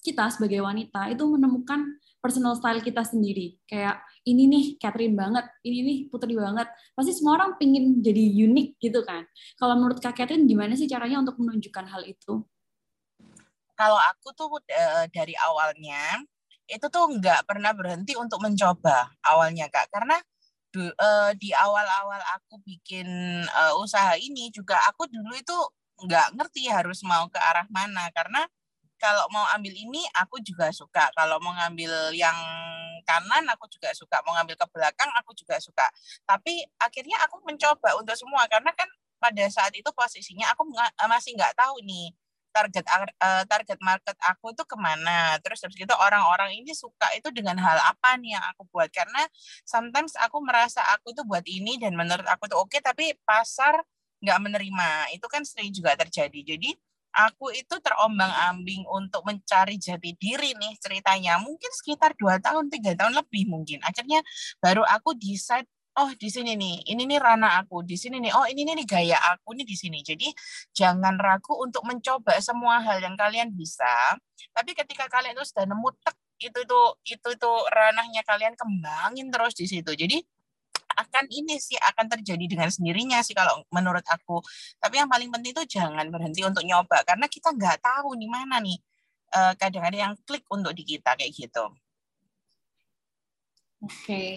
Speaker 1: kita sebagai wanita itu menemukan personal style kita sendiri? Kayak ini nih Catherine banget, ini nih Putri banget. Pasti semua orang pingin jadi unik gitu kan. Kalau menurut Kak Catherine gimana sih caranya untuk menunjukkan hal itu?
Speaker 2: Kalau aku tuh uh, dari awalnya itu tuh nggak pernah berhenti untuk mencoba awalnya kak karena uh, di awal-awal aku bikin uh, usaha ini juga aku dulu itu nggak ngerti harus mau ke arah mana karena kalau mau ambil ini aku juga suka. Kalau mau ngambil yang kanan aku juga suka. Mau ngambil ke belakang aku juga suka. Tapi akhirnya aku mencoba untuk semua karena kan pada saat itu posisinya aku masih nggak tahu nih target uh, target market aku itu ke mana. Terus habis itu orang-orang ini suka itu dengan hal apa nih yang aku buat. Karena sometimes aku merasa aku itu buat ini dan menurut aku tuh oke okay, tapi pasar nggak menerima. Itu kan sering juga terjadi. Jadi aku itu terombang-ambing untuk mencari jati diri nih ceritanya. Mungkin sekitar dua tahun tiga tahun lebih mungkin. Akhirnya baru aku decide oh di sini nih ini nih ranah aku di sini nih oh ini nih gaya aku nih di sini. Jadi jangan ragu untuk mencoba semua hal yang kalian bisa tapi ketika kalian itu sudah nemu tek itu tuh itu tuh ranahnya kalian kembangin terus di situ. Jadi akan ini sih akan terjadi dengan sendirinya sih kalau menurut aku. Tapi yang paling penting itu jangan berhenti untuk nyoba karena kita nggak tahu di mana nih uh, kadang ada yang klik untuk di kita kayak gitu.
Speaker 1: Oke. Okay.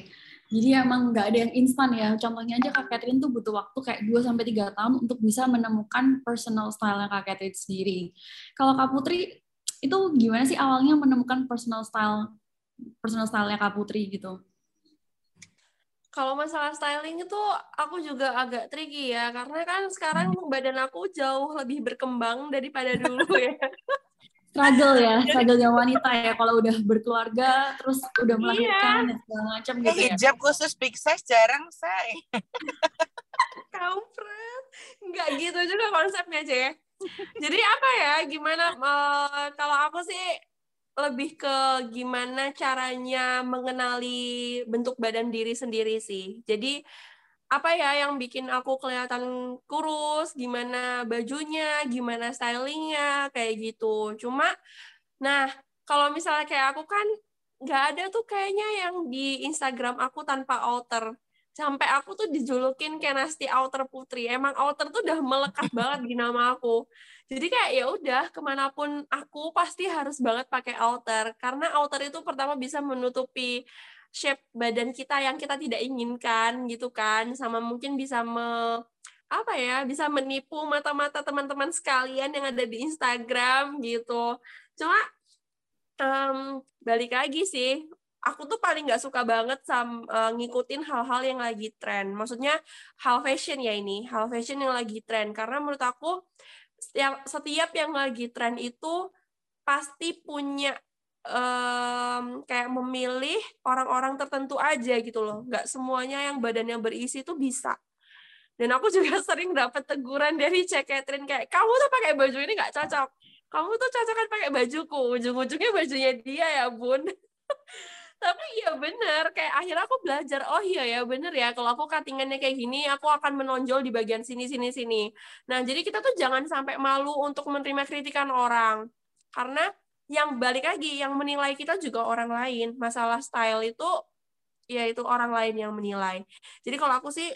Speaker 1: Jadi emang nggak ada yang instan ya. Contohnya aja Kak Catherine tuh butuh waktu kayak 2 sampai tiga tahun untuk bisa menemukan personal style Kak Catherine sendiri. Kalau Kak Putri itu gimana sih awalnya menemukan personal style personal style-nya Kak Putri gitu?
Speaker 3: Kalau masalah styling itu aku juga agak tricky ya karena kan sekarang hmm. badan aku jauh lebih berkembang daripada [laughs] dulu ya.
Speaker 1: struggle ya, [laughs] struggle yang wanita ya kalau udah berkeluarga terus udah iya. melahirkan iya. dan segala macam
Speaker 2: gitu ya. Hijab khusus big size jarang say. [laughs]
Speaker 3: Kampret. Enggak gitu juga konsepnya, ya. Jadi apa ya? Gimana uh, kalau aku sih lebih ke gimana caranya mengenali bentuk badan diri sendiri sih. Jadi apa ya yang bikin aku kelihatan kurus, gimana bajunya, gimana stylingnya, kayak gitu. Cuma, nah kalau misalnya kayak aku kan nggak ada tuh kayaknya yang di Instagram aku tanpa alter. Sampai aku tuh dijulukin kayak Nasti Outer Putri. Emang outer tuh udah melekat [laughs] banget di nama aku. Jadi kayak ya udah ke mana pun aku pasti harus banget pakai outer. Karena outer itu pertama bisa menutupi shape badan kita yang kita tidak inginkan gitu kan. Sama mungkin bisa me apa ya bisa menipu mata-mata teman-teman sekalian yang ada di Instagram gitu. Cuma um, balik lagi sih aku tuh paling nggak suka banget sama uh, ngikutin hal-hal yang lagi tren maksudnya hal fashion ya ini hal fashion yang lagi tren karena menurut aku setiap setiap yang lagi tren itu pasti punya um, kayak memilih orang-orang tertentu aja gitu loh. Nggak semuanya yang badannya berisi itu bisa. Dan aku juga [laughs] sering dapat teguran dari Cek Catherine kayak kamu tuh pakai baju ini nggak cocok. Kamu tuh cocok kan pakai bajuku. Ujung-ujungnya bajunya dia ya bun [laughs] iya bener. Kayak akhirnya aku belajar oh iya ya bener ya kalau aku cuttingannya kayak gini aku akan menonjol di bagian sini sini sini. Nah jadi kita tuh jangan sampai malu untuk menerima kritikan orang. Karena yang balik lagi yang menilai kita juga orang lain. Masalah style itu ya itu orang lain yang menilai. Jadi kalau aku sih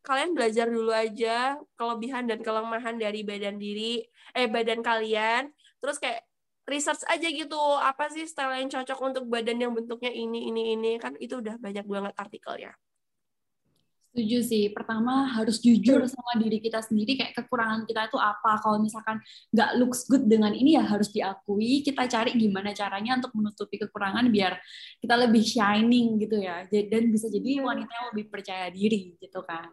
Speaker 3: kalian belajar dulu aja kelebihan dan kelemahan dari badan diri eh badan kalian. Terus kayak research aja gitu apa sih style yang cocok untuk badan yang bentuknya ini ini ini. Kan itu udah banyak banget artikelnya
Speaker 1: Setuju sih. Pertama harus jujur sama diri kita sendiri kayak kekurangan kita itu apa. Kalau misalkan nggak looks good dengan ini ya harus diakui. Kita cari gimana caranya untuk menutupi kekurangan biar kita lebih shining gitu ya. Dan bisa jadi wanita yang lebih percaya diri gitu kan.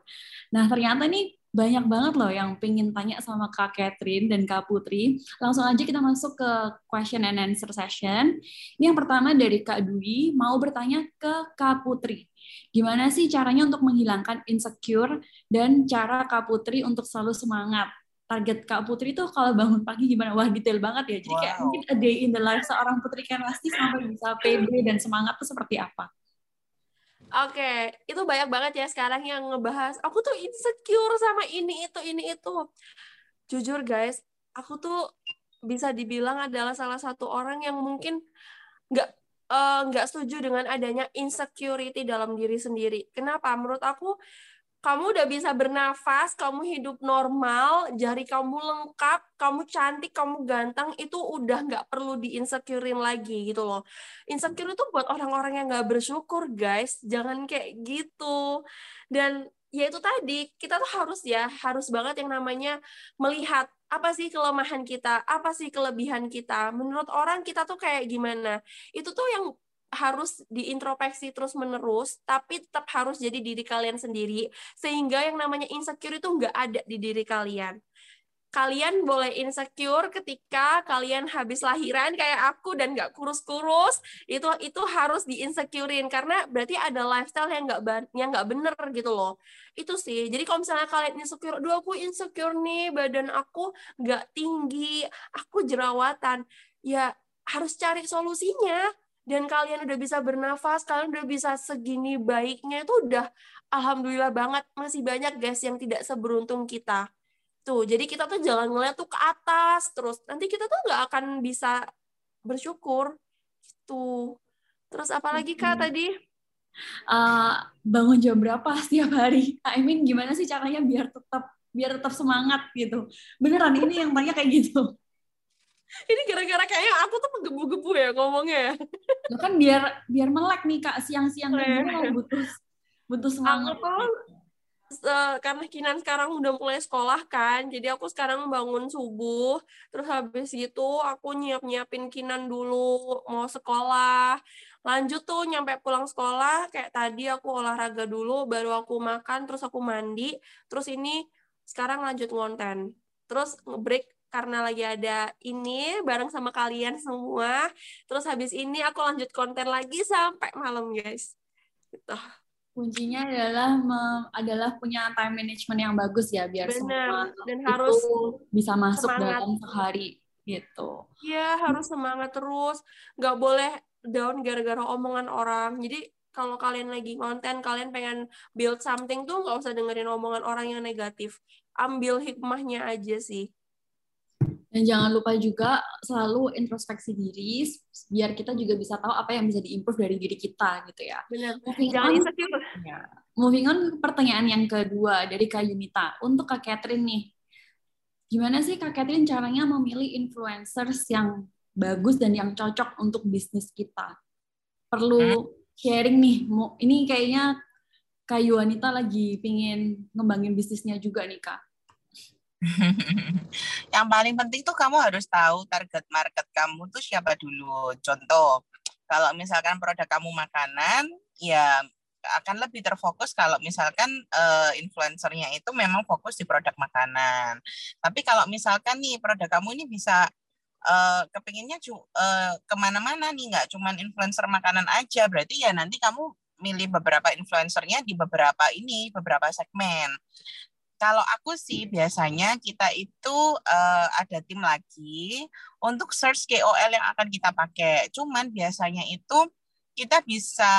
Speaker 1: Nah ternyata nih banyak banget loh yang pengen tanya sama Kak Catherine dan Kak Putri. Langsung aja kita masuk ke question and answer session. Ini yang pertama dari Kak Dwi, mau bertanya ke Kak Putri. Gimana sih caranya untuk menghilangkan insecure dan cara Kak Putri untuk selalu semangat? Target Kak Putri tuh kalau bangun pagi gimana? Wah detail banget ya. Jadi wow. kayak mungkin a day in the life seorang Putri Kenasti sampai bisa pede dan semangat tuh seperti apa?
Speaker 3: Oke, okay. itu banyak banget ya sekarang yang ngebahas. Aku tuh insecure sama ini itu ini itu. Jujur guys, aku tuh bisa dibilang adalah salah satu orang yang mungkin nggak uh, nggak setuju dengan adanya insecurity dalam diri sendiri. Kenapa? Menurut aku kamu udah bisa bernafas, kamu hidup normal, jari kamu lengkap, kamu cantik, kamu ganteng, itu udah nggak perlu diinsecurein lagi gitu loh. Insecure itu buat orang-orang yang nggak bersyukur, guys. Jangan kayak gitu. Dan ya itu tadi, kita tuh harus ya, harus banget yang namanya melihat apa sih kelemahan kita, apa sih kelebihan kita. Menurut orang kita tuh kayak gimana. Itu tuh yang harus diintrospeksi terus menerus, tapi tetap harus jadi diri kalian sendiri, sehingga yang namanya insecure itu nggak ada di diri kalian. Kalian boleh insecure ketika kalian habis lahiran kayak aku dan nggak kurus-kurus, itu itu harus diinsecurein karena berarti ada lifestyle yang nggak yang nggak bener gitu loh. Itu sih. Jadi kalau misalnya kalian insecure, dua aku insecure nih, badan aku nggak tinggi, aku jerawatan, ya harus cari solusinya dan kalian udah bisa bernafas, kalian udah bisa segini baiknya itu udah alhamdulillah banget. Masih banyak guys yang tidak seberuntung kita. Tuh, jadi kita tuh jangan ngeliat tuh ke atas terus. Nanti kita tuh nggak akan bisa bersyukur. Gitu. Terus apalagi Kak tadi?
Speaker 1: Uh, bangun jam berapa setiap hari? [laughs] I mean gimana sih caranya biar tetap biar tetap semangat gitu. Beneran ini yang banyak kayak gitu [laughs]
Speaker 3: ini gara-gara kayaknya aku tuh menggebu-gebu ya ngomongnya ya.
Speaker 1: Kan biar biar melek nih kak siang-siang oh, iya. mau butuh butuh semangat.
Speaker 3: Aku tuh uh, karena Kinan sekarang udah mulai sekolah kan, jadi aku sekarang bangun subuh, terus habis gitu aku nyiap-nyiapin Kinan dulu mau sekolah. Lanjut tuh nyampe pulang sekolah, kayak tadi aku olahraga dulu, baru aku makan, terus aku mandi, terus ini sekarang lanjut ngonten. Terus ngebreak karena lagi ada ini bareng sama kalian semua. Terus habis ini aku lanjut konten lagi sampai malam, guys. Gitu
Speaker 1: kuncinya adalah adalah punya time management yang bagus ya biar
Speaker 3: Bener.
Speaker 1: semua
Speaker 3: dan
Speaker 1: itu
Speaker 3: harus
Speaker 1: bisa masuk
Speaker 3: semangat.
Speaker 1: dalam sehari gitu.
Speaker 3: Iya harus semangat terus, nggak boleh down gara-gara omongan orang. Jadi kalau kalian lagi konten, kalian pengen build something tuh nggak usah dengerin omongan orang yang negatif. Ambil hikmahnya aja sih.
Speaker 1: Dan jangan lupa juga selalu introspeksi diri biar kita juga bisa tahu apa yang bisa diimprove dari diri kita gitu ya.
Speaker 3: Benar.
Speaker 1: Moving
Speaker 3: Jangan
Speaker 1: on,
Speaker 3: insecure.
Speaker 1: ya. Moving on ke pertanyaan yang kedua dari Kak Yunita. Untuk Kak Catherine nih, gimana sih Kak Catherine caranya memilih influencers yang bagus dan yang cocok untuk bisnis kita? Perlu sharing nih, ini kayaknya Kak Yuanita lagi pingin ngembangin bisnisnya juga nih Kak. [laughs]
Speaker 2: yang paling penting tuh kamu harus tahu target market kamu tuh siapa dulu. Contoh, kalau misalkan produk kamu makanan, ya akan lebih terfokus kalau misalkan uh, influencernya itu memang fokus di produk makanan. Tapi kalau misalkan nih produk kamu ini bisa uh, kepinginnya uh, ke mana-mana nih, nggak cuman influencer makanan aja, berarti ya nanti kamu milih beberapa influencernya di beberapa ini, beberapa segmen kalau aku sih biasanya kita itu uh, ada tim lagi untuk search KOL yang akan kita pakai. Cuman biasanya itu kita bisa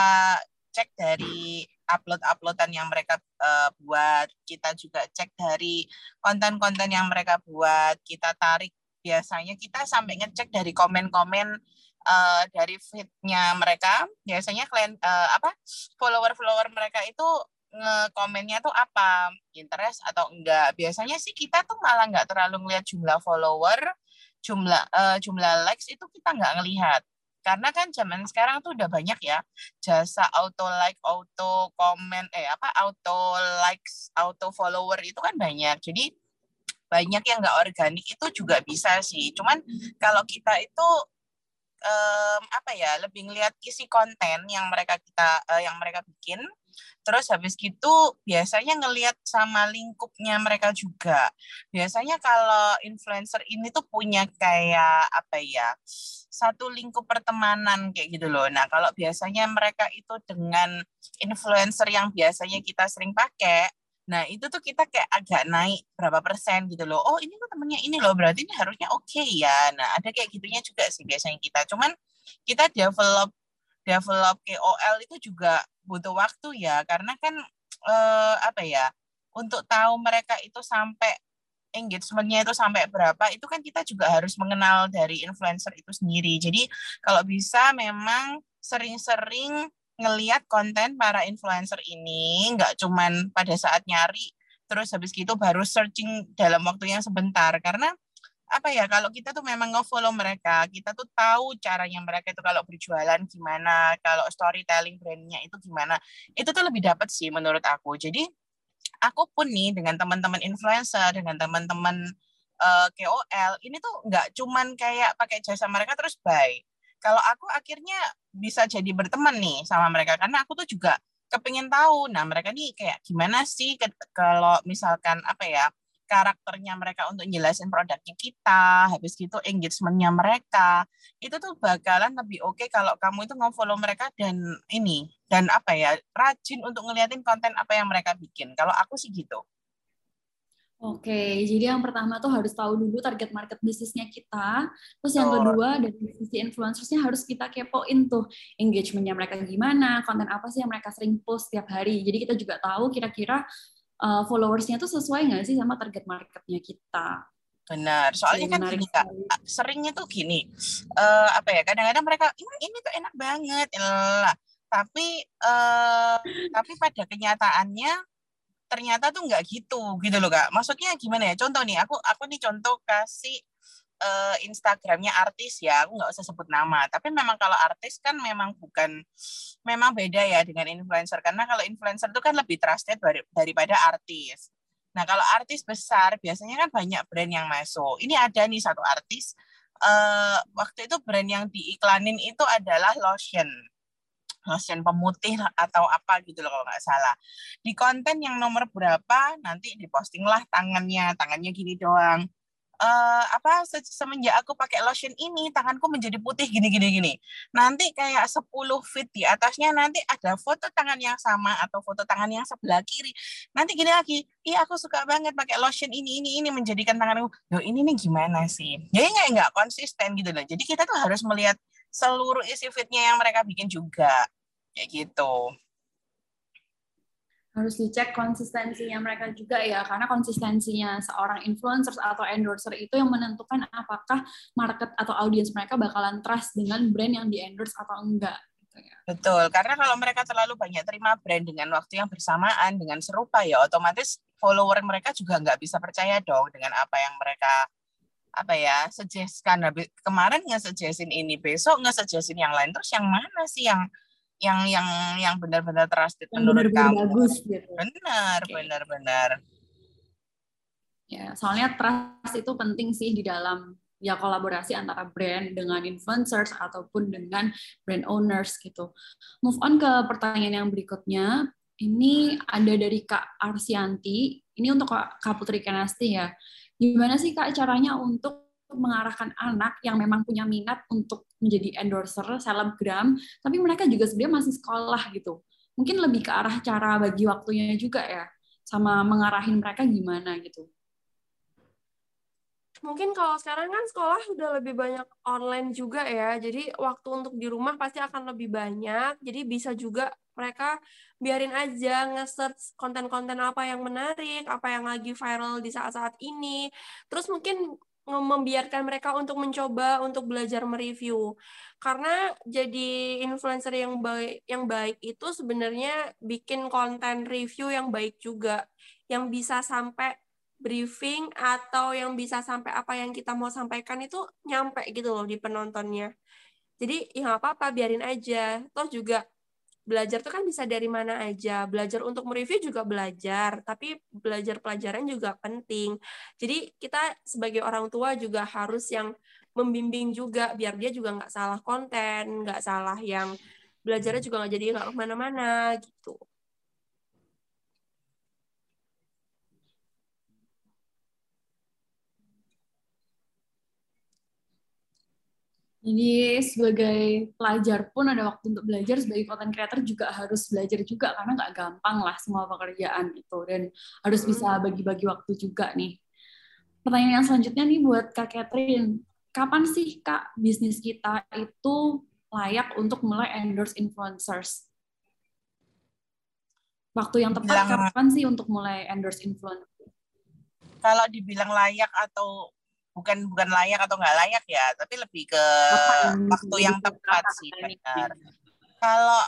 Speaker 2: cek dari upload-uploadan yang mereka uh, buat, kita juga cek dari konten-konten yang mereka buat, kita tarik biasanya kita sampai ngecek dari komen-komen uh, dari feednya mereka. Biasanya klien uh, apa follower-follower mereka itu ngekomennya tuh apa? Interest atau enggak? Biasanya sih kita tuh malah nggak terlalu ngelihat jumlah follower jumlah uh, jumlah likes itu kita nggak ngelihat. Karena kan zaman sekarang tuh udah banyak ya jasa auto like auto comment eh apa auto likes auto follower itu kan banyak. Jadi banyak yang nggak organik itu juga bisa sih. Cuman kalau kita itu um, apa ya lebih ngelihat isi konten yang mereka kita uh, yang mereka bikin Terus habis gitu biasanya ngelihat sama lingkupnya mereka juga. Biasanya kalau influencer ini tuh punya kayak apa ya? Satu lingkup pertemanan kayak gitu loh. Nah, kalau biasanya mereka itu dengan influencer yang biasanya kita sering pakai, Nah, itu tuh kita kayak agak naik berapa persen gitu loh. Oh, ini tuh temennya ini loh, berarti ini harusnya oke okay ya. Nah, ada kayak gitunya juga sih biasanya kita. Cuman kita develop develop KOL itu juga butuh waktu ya karena kan eh, apa ya untuk tahu mereka itu sampai engagementnya itu sampai berapa itu kan kita juga harus mengenal dari influencer itu sendiri jadi kalau bisa memang sering-sering ngeliat konten para influencer ini nggak cuman pada saat nyari terus habis gitu baru searching dalam waktu yang sebentar. Karena apa ya kalau kita tuh memang nge-follow mereka kita tuh tahu caranya mereka itu kalau berjualan gimana kalau storytelling brandnya itu gimana itu tuh lebih dapat sih menurut aku. Jadi aku pun nih dengan teman-teman influencer dengan teman-teman uh, eh, KOL ini tuh nggak cuman kayak pakai jasa mereka terus buy kalau aku akhirnya bisa jadi berteman nih sama mereka karena aku tuh juga kepingin tahu nah mereka nih kayak gimana sih kalau misalkan apa ya karakternya mereka untuk jelasin produknya kita, habis gitu engagementnya mereka, itu tuh bakalan lebih oke okay kalau kamu itu nge-follow mereka dan ini, dan apa ya, rajin untuk ngeliatin konten apa yang mereka bikin. Kalau aku sih gitu.
Speaker 1: Oke, jadi yang pertama tuh harus tahu dulu target market bisnisnya kita. Terus yang kedua dari sisi influencersnya harus kita kepoin tuh engagementnya mereka gimana, konten apa sih yang mereka sering post tiap hari. Jadi kita juga tahu kira-kira uh, followersnya tuh sesuai nggak sih sama target marketnya kita?
Speaker 2: Benar, soalnya kan gini kak, seringnya tuh gini, uh, apa ya? Kadang-kadang mereka ini, ini tuh enak banget, lah. Tapi uh, tapi pada kenyataannya ternyata tuh nggak gitu, gitu loh kak. Maksudnya gimana ya? Contoh nih, aku aku nih contoh kasih uh, Instagramnya artis ya, aku nggak usah sebut nama. Tapi memang kalau artis kan memang bukan, memang beda ya dengan influencer. Karena kalau influencer itu kan lebih trusted daripada artis. Nah kalau artis besar biasanya kan banyak brand yang masuk. Ini ada nih satu artis, uh, waktu itu brand yang diiklanin itu adalah lotion lotion pemutih atau apa gitu loh kalau nggak salah. Di konten yang nomor berapa nanti diposting lah tangannya, tangannya gini doang uh, apa se semenjak aku pakai lotion ini tanganku menjadi putih gini gini gini. Nanti kayak 10 feet di atasnya nanti ada foto tangan yang sama atau foto tangan yang sebelah kiri. Nanti gini lagi, iya aku suka banget pakai lotion ini ini ini menjadikan tanganku. Loh ini nih gimana sih? Jadi nggak nggak konsisten gitu loh. Jadi kita tuh harus melihat seluruh isi fitnya yang mereka bikin juga kayak gitu
Speaker 1: harus dicek konsistensinya mereka juga ya karena konsistensinya seorang influencer atau endorser itu yang menentukan apakah market atau audiens mereka bakalan trust dengan brand yang di endorse atau enggak gitu ya.
Speaker 2: betul karena kalau mereka terlalu banyak terima brand dengan waktu yang bersamaan dengan serupa ya otomatis follower mereka juga nggak bisa percaya dong dengan apa yang mereka apa ya suggestkan kemarin nggak suggestin ini besok nggak suggestin yang lain terus yang mana sih yang yang yang yang benar-benar trusted yang menurut benar kamu. bagus gitu. Benar, okay. benar, benar.
Speaker 1: Ya, soalnya trust itu penting sih di dalam ya kolaborasi antara brand dengan influencers ataupun dengan brand owners gitu. Move on ke pertanyaan yang berikutnya. Ini ada dari Kak Arsianti. Ini untuk Kak Putri Kenasti ya. Gimana sih Kak caranya untuk mengarahkan anak yang memang punya minat untuk menjadi endorser selebgram, tapi mereka juga sebenarnya masih sekolah gitu. Mungkin lebih ke arah cara bagi waktunya juga ya, sama mengarahin mereka gimana gitu.
Speaker 3: Mungkin kalau sekarang kan sekolah udah lebih banyak online juga ya, jadi waktu untuk di rumah pasti akan lebih banyak, jadi bisa juga mereka biarin aja nge-search konten-konten apa yang menarik, apa yang lagi viral di saat-saat ini. Terus mungkin membiarkan mereka untuk mencoba untuk belajar mereview. Karena jadi influencer yang baik yang baik itu sebenarnya bikin konten review yang baik juga. Yang bisa sampai briefing atau yang bisa sampai apa yang kita mau sampaikan itu nyampe gitu loh di penontonnya jadi ya apa-apa biarin aja toh juga belajar tuh kan bisa dari mana aja. Belajar untuk mereview juga belajar, tapi belajar pelajaran juga penting. Jadi kita sebagai orang tua juga harus yang membimbing juga biar dia juga nggak salah konten, nggak salah yang belajarnya juga nggak jadi nggak ke mana-mana gitu.
Speaker 1: Jadi sebagai pelajar pun ada waktu untuk belajar, sebagai content creator juga harus belajar juga karena nggak gampang lah semua pekerjaan itu dan harus bisa bagi-bagi waktu juga nih. Pertanyaan yang selanjutnya nih buat Kak Catherine, kapan sih Kak bisnis kita itu layak untuk mulai endorse influencers? Waktu yang tepat kapan sih untuk mulai endorse influencer?
Speaker 2: Kalau dibilang layak atau bukan bukan layak atau nggak layak ya tapi lebih ke waktu yang tepat sih benar. kalau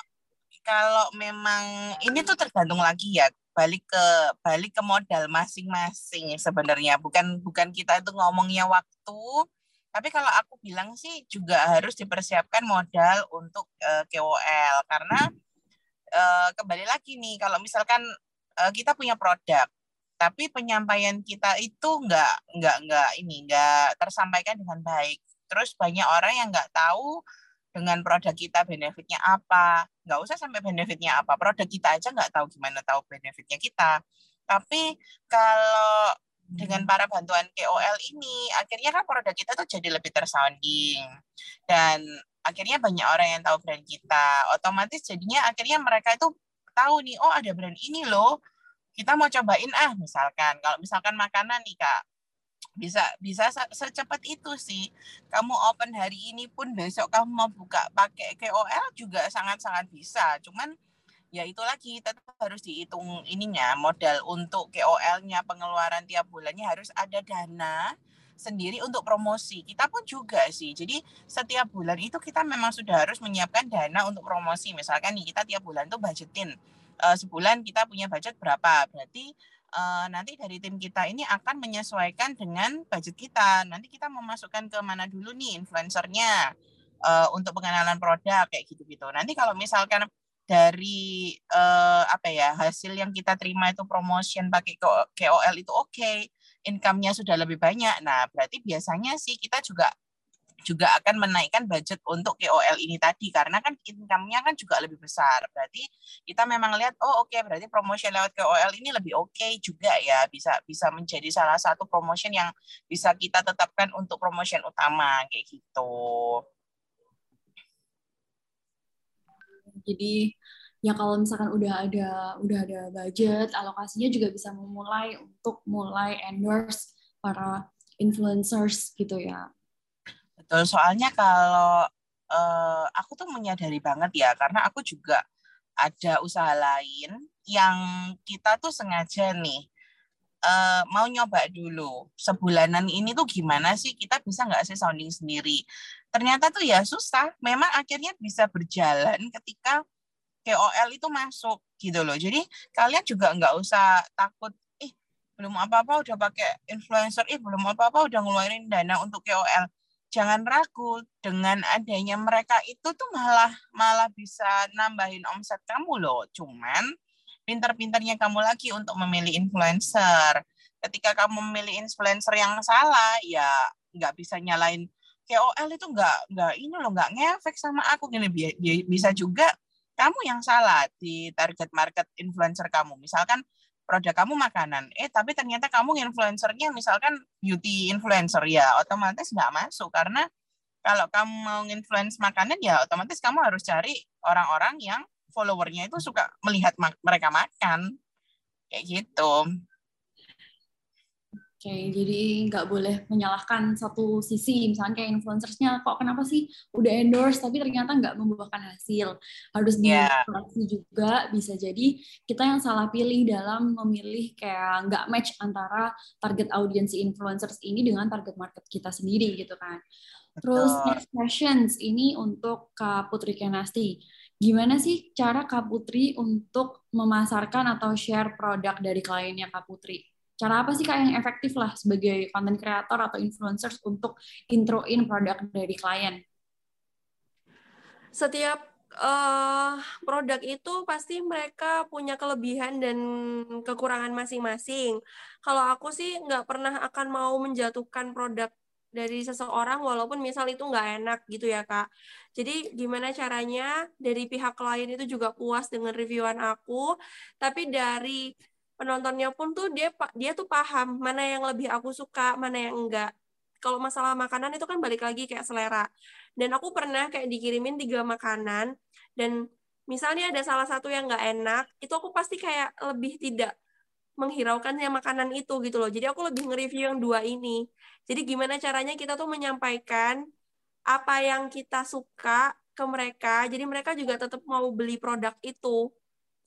Speaker 2: kalau memang ini tuh tergantung lagi ya balik ke balik ke modal masing-masing sebenarnya. Bukan bukan kita itu ngomongnya waktu tapi kalau aku bilang sih juga harus dipersiapkan modal untuk uh, eh, KOL karena uh, kembali lagi nih kalau misalkan uh, kita punya produk tapi penyampaian kita itu nggak nggak nggak ini nggak tersampaikan dengan baik. Terus banyak orang yang nggak tahu dengan produk kita benefitnya apa. Nggak usah sampai benefitnya apa produk kita aja nggak tahu gimana tahu benefitnya kita. Tapi kalau dengan para bantuan KOL ini akhirnya kan produk kita tuh jadi lebih tersounding. Dan akhirnya banyak orang yang tahu brand kita. Otomatis jadinya akhirnya mereka itu tahu nih oh ada brand ini loh kita mau cobain ah misalkan kalau misalkan makanan nih kak bisa bisa secepat itu sih kamu open hari ini pun besok kamu mau buka pakai KOL juga sangat-sangat bisa cuman ya itu lagi tetap harus dihitung ininya modal untuk KOL-nya pengeluaran tiap bulannya harus ada dana sendiri untuk promosi. Kita pun juga sih. Jadi setiap bulan itu kita memang sudah harus menyiapkan dana untuk promosi. Misalkan nih kita tiap bulan tuh budgetin uh, sebulan kita punya budget berapa berarti uh, nanti dari tim kita ini akan menyesuaikan dengan budget kita. Nanti kita memasukkan ke mana dulu nih influencernya uh, untuk pengenalan produk kayak gitu-gitu. Nanti kalau misalkan dari uh, apa ya hasil yang kita terima itu promotion pakai KOL itu oke, okay, income-nya sudah lebih banyak. Nah, berarti biasanya sih kita juga juga akan menaikkan budget untuk KOL ini tadi karena kan income-nya kan juga lebih besar. Berarti kita memang lihat oh oke okay, berarti promotion lewat KOL ini lebih oke okay juga ya bisa bisa menjadi salah satu promotion yang bisa kita tetapkan untuk promotion utama kayak gitu.
Speaker 1: Jadi ya kalau misalkan udah ada udah ada budget, alokasinya juga bisa memulai untuk mulai endorse para influencers gitu ya.
Speaker 2: Betul, soalnya kalau uh, aku tuh menyadari banget ya, karena aku juga ada usaha lain yang kita tuh sengaja nih uh, mau nyoba dulu sebulanan ini tuh gimana sih kita bisa nggak sih sounding sendiri. Ternyata tuh ya susah. Memang akhirnya bisa berjalan ketika KOL itu masuk gitu loh. Jadi kalian juga nggak usah takut, ih belum apa-apa udah pakai influencer, ih belum apa-apa udah ngeluarin dana untuk KOL jangan ragu dengan adanya mereka itu tuh malah malah bisa nambahin omset kamu loh. Cuman pinter-pinternya kamu lagi untuk memilih influencer. Ketika kamu memilih influencer yang salah, ya nggak bisa nyalain KOL itu nggak nggak ini loh nggak ngefek sama aku gini bisa juga kamu yang salah di target market influencer kamu. Misalkan produk kamu makanan, eh tapi ternyata kamu influencernya misalkan beauty influencer ya, otomatis nggak masuk. Karena kalau kamu mau influence makanan ya otomatis kamu harus cari orang-orang yang followernya itu suka melihat mereka makan. Kayak gitu.
Speaker 1: Oke, jadi nggak boleh menyalahkan satu sisi, misalnya kayak influencersnya, kok kenapa sih udah endorse tapi ternyata nggak membuahkan hasil. Harus yeah. juga, bisa jadi kita yang salah pilih dalam memilih kayak nggak match antara target audiensi influencers ini dengan target market kita sendiri gitu kan. Terus next questions ini untuk Kak Putri Kenasti. Gimana sih cara Kak Putri untuk memasarkan atau share produk dari kliennya Kak Putri? Cara apa sih kak yang efektif lah sebagai content creator atau influencers untuk introin produk dari klien?
Speaker 3: Setiap uh, produk itu pasti mereka punya kelebihan dan kekurangan masing-masing. Kalau aku sih nggak pernah akan mau menjatuhkan produk dari seseorang walaupun misal itu nggak enak gitu ya kak. Jadi gimana caranya dari pihak klien itu juga puas dengan reviewan aku, tapi dari penontonnya pun tuh dia dia tuh paham mana yang lebih aku suka, mana yang enggak. Kalau masalah makanan itu kan balik lagi kayak selera. Dan aku pernah kayak dikirimin tiga makanan dan misalnya ada salah satu yang nggak enak, itu aku pasti kayak lebih tidak menghiraukan yang makanan itu gitu loh. Jadi aku lebih nge-review yang dua ini. Jadi gimana caranya kita tuh menyampaikan apa yang kita suka ke mereka, jadi mereka juga tetap mau beli produk itu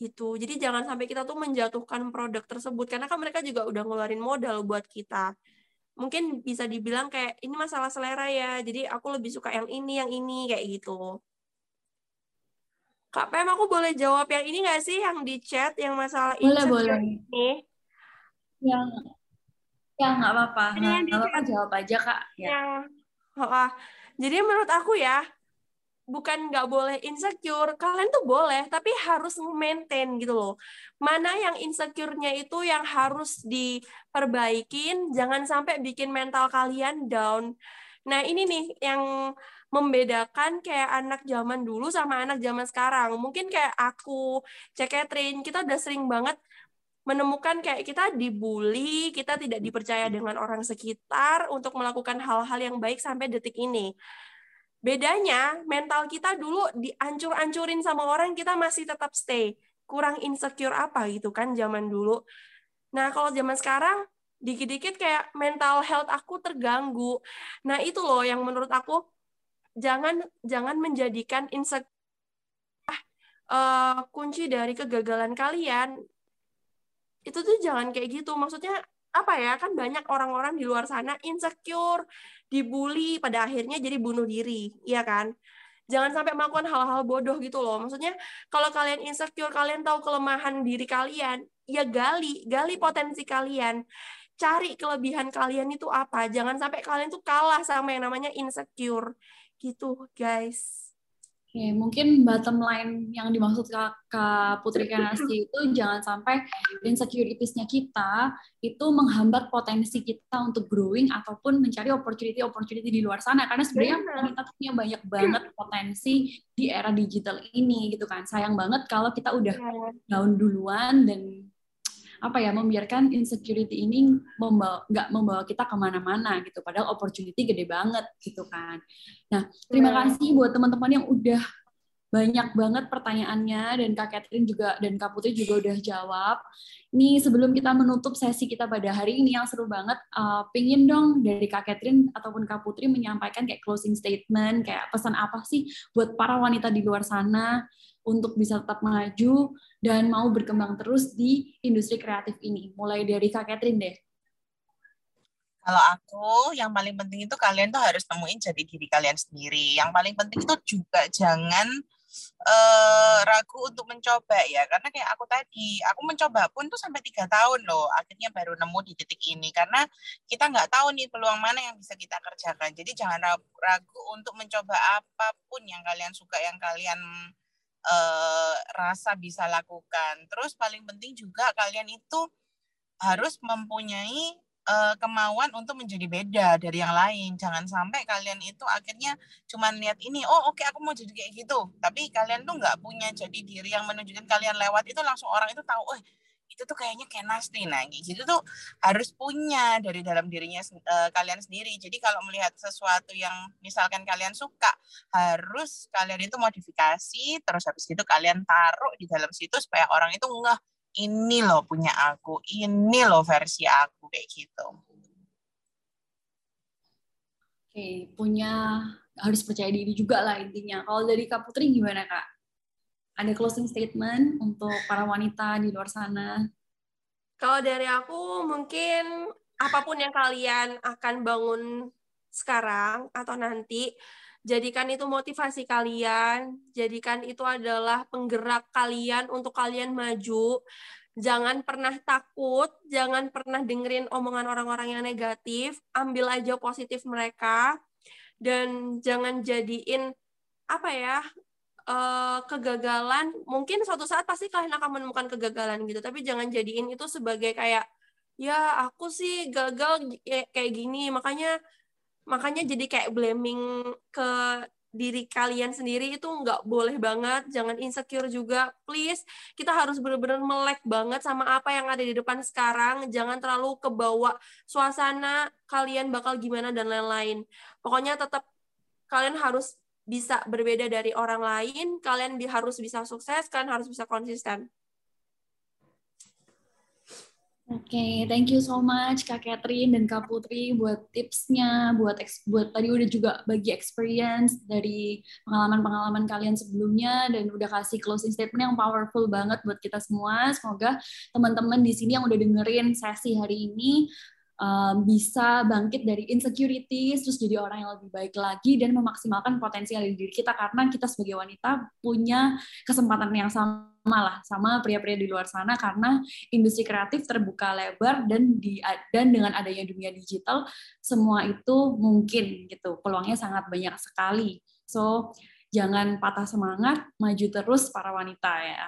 Speaker 3: gitu. Jadi jangan sampai kita tuh menjatuhkan produk tersebut karena kan mereka juga udah ngeluarin modal buat kita. Mungkin bisa dibilang kayak ini masalah selera ya. Jadi aku lebih suka yang ini, yang ini kayak gitu. Kak Pem, aku boleh jawab yang ini nggak sih yang di chat yang masalah
Speaker 1: boleh, boleh. ini? Yang ya nggak apa-apa. Nggak apa-apa jawab aja kak.
Speaker 3: Ya. Yang, oh, jadi menurut aku ya bukan nggak boleh insecure, kalian tuh boleh, tapi harus maintain gitu loh. Mana yang insecure-nya itu yang harus diperbaikin, jangan sampai bikin mental kalian down. Nah ini nih yang membedakan kayak anak zaman dulu sama anak zaman sekarang. Mungkin kayak aku, Cek Catherine, kita udah sering banget menemukan kayak kita dibully, kita tidak dipercaya dengan orang sekitar untuk melakukan hal-hal yang baik sampai detik ini. Bedanya mental kita dulu diancur-ancurin sama orang kita masih tetap stay. Kurang insecure apa gitu kan zaman dulu. Nah, kalau zaman sekarang dikit-dikit kayak mental health aku terganggu. Nah, itu loh yang menurut aku jangan jangan menjadikan insecure uh, kunci dari kegagalan kalian. Itu tuh jangan kayak gitu. Maksudnya apa ya kan banyak orang-orang di luar sana insecure dibully pada akhirnya jadi bunuh diri, iya kan? Jangan sampai melakukan hal-hal bodoh gitu loh. Maksudnya kalau kalian insecure, kalian tahu kelemahan diri kalian, ya gali, gali potensi kalian. Cari kelebihan kalian itu apa. Jangan sampai kalian tuh kalah sama yang namanya insecure. Gitu, guys.
Speaker 1: Oke, mungkin bottom line yang dimaksud Kak Putri Kanasi itu jangan sampai insecuritiesnya kita itu menghambat potensi kita untuk growing ataupun mencari opportunity-opportunity di luar sana. Karena sebenarnya kita punya banyak banget potensi di era digital ini gitu kan. Sayang banget kalau kita udah iya. down duluan dan apa ya membiarkan insecurity ini membawa nggak membawa kita ke mana-mana gitu padahal opportunity gede banget gitu kan nah terima iya. kasih buat teman-teman yang udah banyak banget pertanyaannya dan Kak Catherine juga dan Kak Putri juga udah jawab. Ini sebelum kita menutup sesi kita pada hari ini yang seru banget, uh, pingin dong dari Kak Catherine ataupun Kak Putri menyampaikan kayak closing statement, kayak pesan apa sih buat para wanita di luar sana untuk bisa tetap maju dan mau berkembang terus di industri kreatif ini. Mulai dari Kak Catherine deh.
Speaker 2: Kalau aku, yang paling penting itu kalian tuh harus temuin jadi diri kalian sendiri. Yang paling penting itu juga jangan uh, ragu untuk mencoba ya. Karena kayak aku tadi, aku mencoba pun tuh sampai tiga tahun loh. Akhirnya baru nemu di titik ini. Karena kita nggak tahu nih peluang mana yang bisa kita kerjakan. Jadi jangan ragu untuk mencoba apa pun yang kalian suka, yang kalian uh, rasa bisa lakukan. Terus paling penting juga kalian itu harus mempunyai uh, kemauan untuk menjadi beda dari yang lain. Jangan sampai kalian itu akhirnya cuma lihat ini, oh oke okay, aku mau jadi kayak gitu. Tapi kalian tuh nggak punya jadi diri yang menunjukkan kalian lewat itu langsung orang itu tahu, oh itu tuh kayaknya kayak Nasri nah gitu tuh harus punya dari dalam dirinya uh, kalian sendiri. Jadi kalau melihat sesuatu yang misalkan kalian suka harus kalian itu modifikasi terus habis itu kalian taruh di dalam situ supaya orang itu enggak ini loh punya aku ini loh versi aku kayak gitu.
Speaker 1: Oke punya harus percaya diri juga lah intinya. Kalau dari Kak Putri gimana Kak ada closing statement untuk para wanita di luar sana?
Speaker 3: Kalau dari aku mungkin apa pun yang kalian akan bangun sekarang atau nanti, jadikan itu motivasi kalian, jadikan itu adalah penggerak kalian untuk kalian maju. Jangan pernah takut, jangan pernah dengerin omongan orang-orang yang negatif, ambil aja positif mereka, dan jangan jadiin apa ya uh, kegagalan mungkin suatu saat pasti kalian akan menemukan kegagalan gitu tapi jangan jadiin itu sebagai kayak ya aku sih gagal kayak gini. Makanya makanya jadi kayak blaming ke diri kalian sendiri itu nggak boleh banget. Jangan insecure juga. Please kita harus benar-benar melek banget sama apa yang ada di depan sekarang. Jangan terlalu kebawa suasana kalian bakal gimana dan lain-lain. Pokoknya tetap kalian harus bisa berbeda dari orang lain, kalian harus bisa sukses, kalian harus bisa konsisten.
Speaker 1: Oke, okay, thank you so much Kak Catherine dan Kak Putri buat tipsnya, buat buat tadi udah juga bagi experience dari pengalaman-pengalaman kalian sebelumnya dan udah kasih closing statement yang powerful banget buat kita semua. Semoga teman-teman di sini yang udah dengerin sesi hari ini um, bisa bangkit dari insecurities, terus jadi orang yang lebih baik lagi dan memaksimalkan potensi di diri kita karena kita sebagai wanita punya kesempatan yang sama lah sama pria-pria di luar sana karena industri kreatif terbuka lebar dan di dan dengan adanya dunia digital semua itu mungkin gitu. Peluangnya sangat banyak sekali. So jangan patah semangat maju terus para wanita ya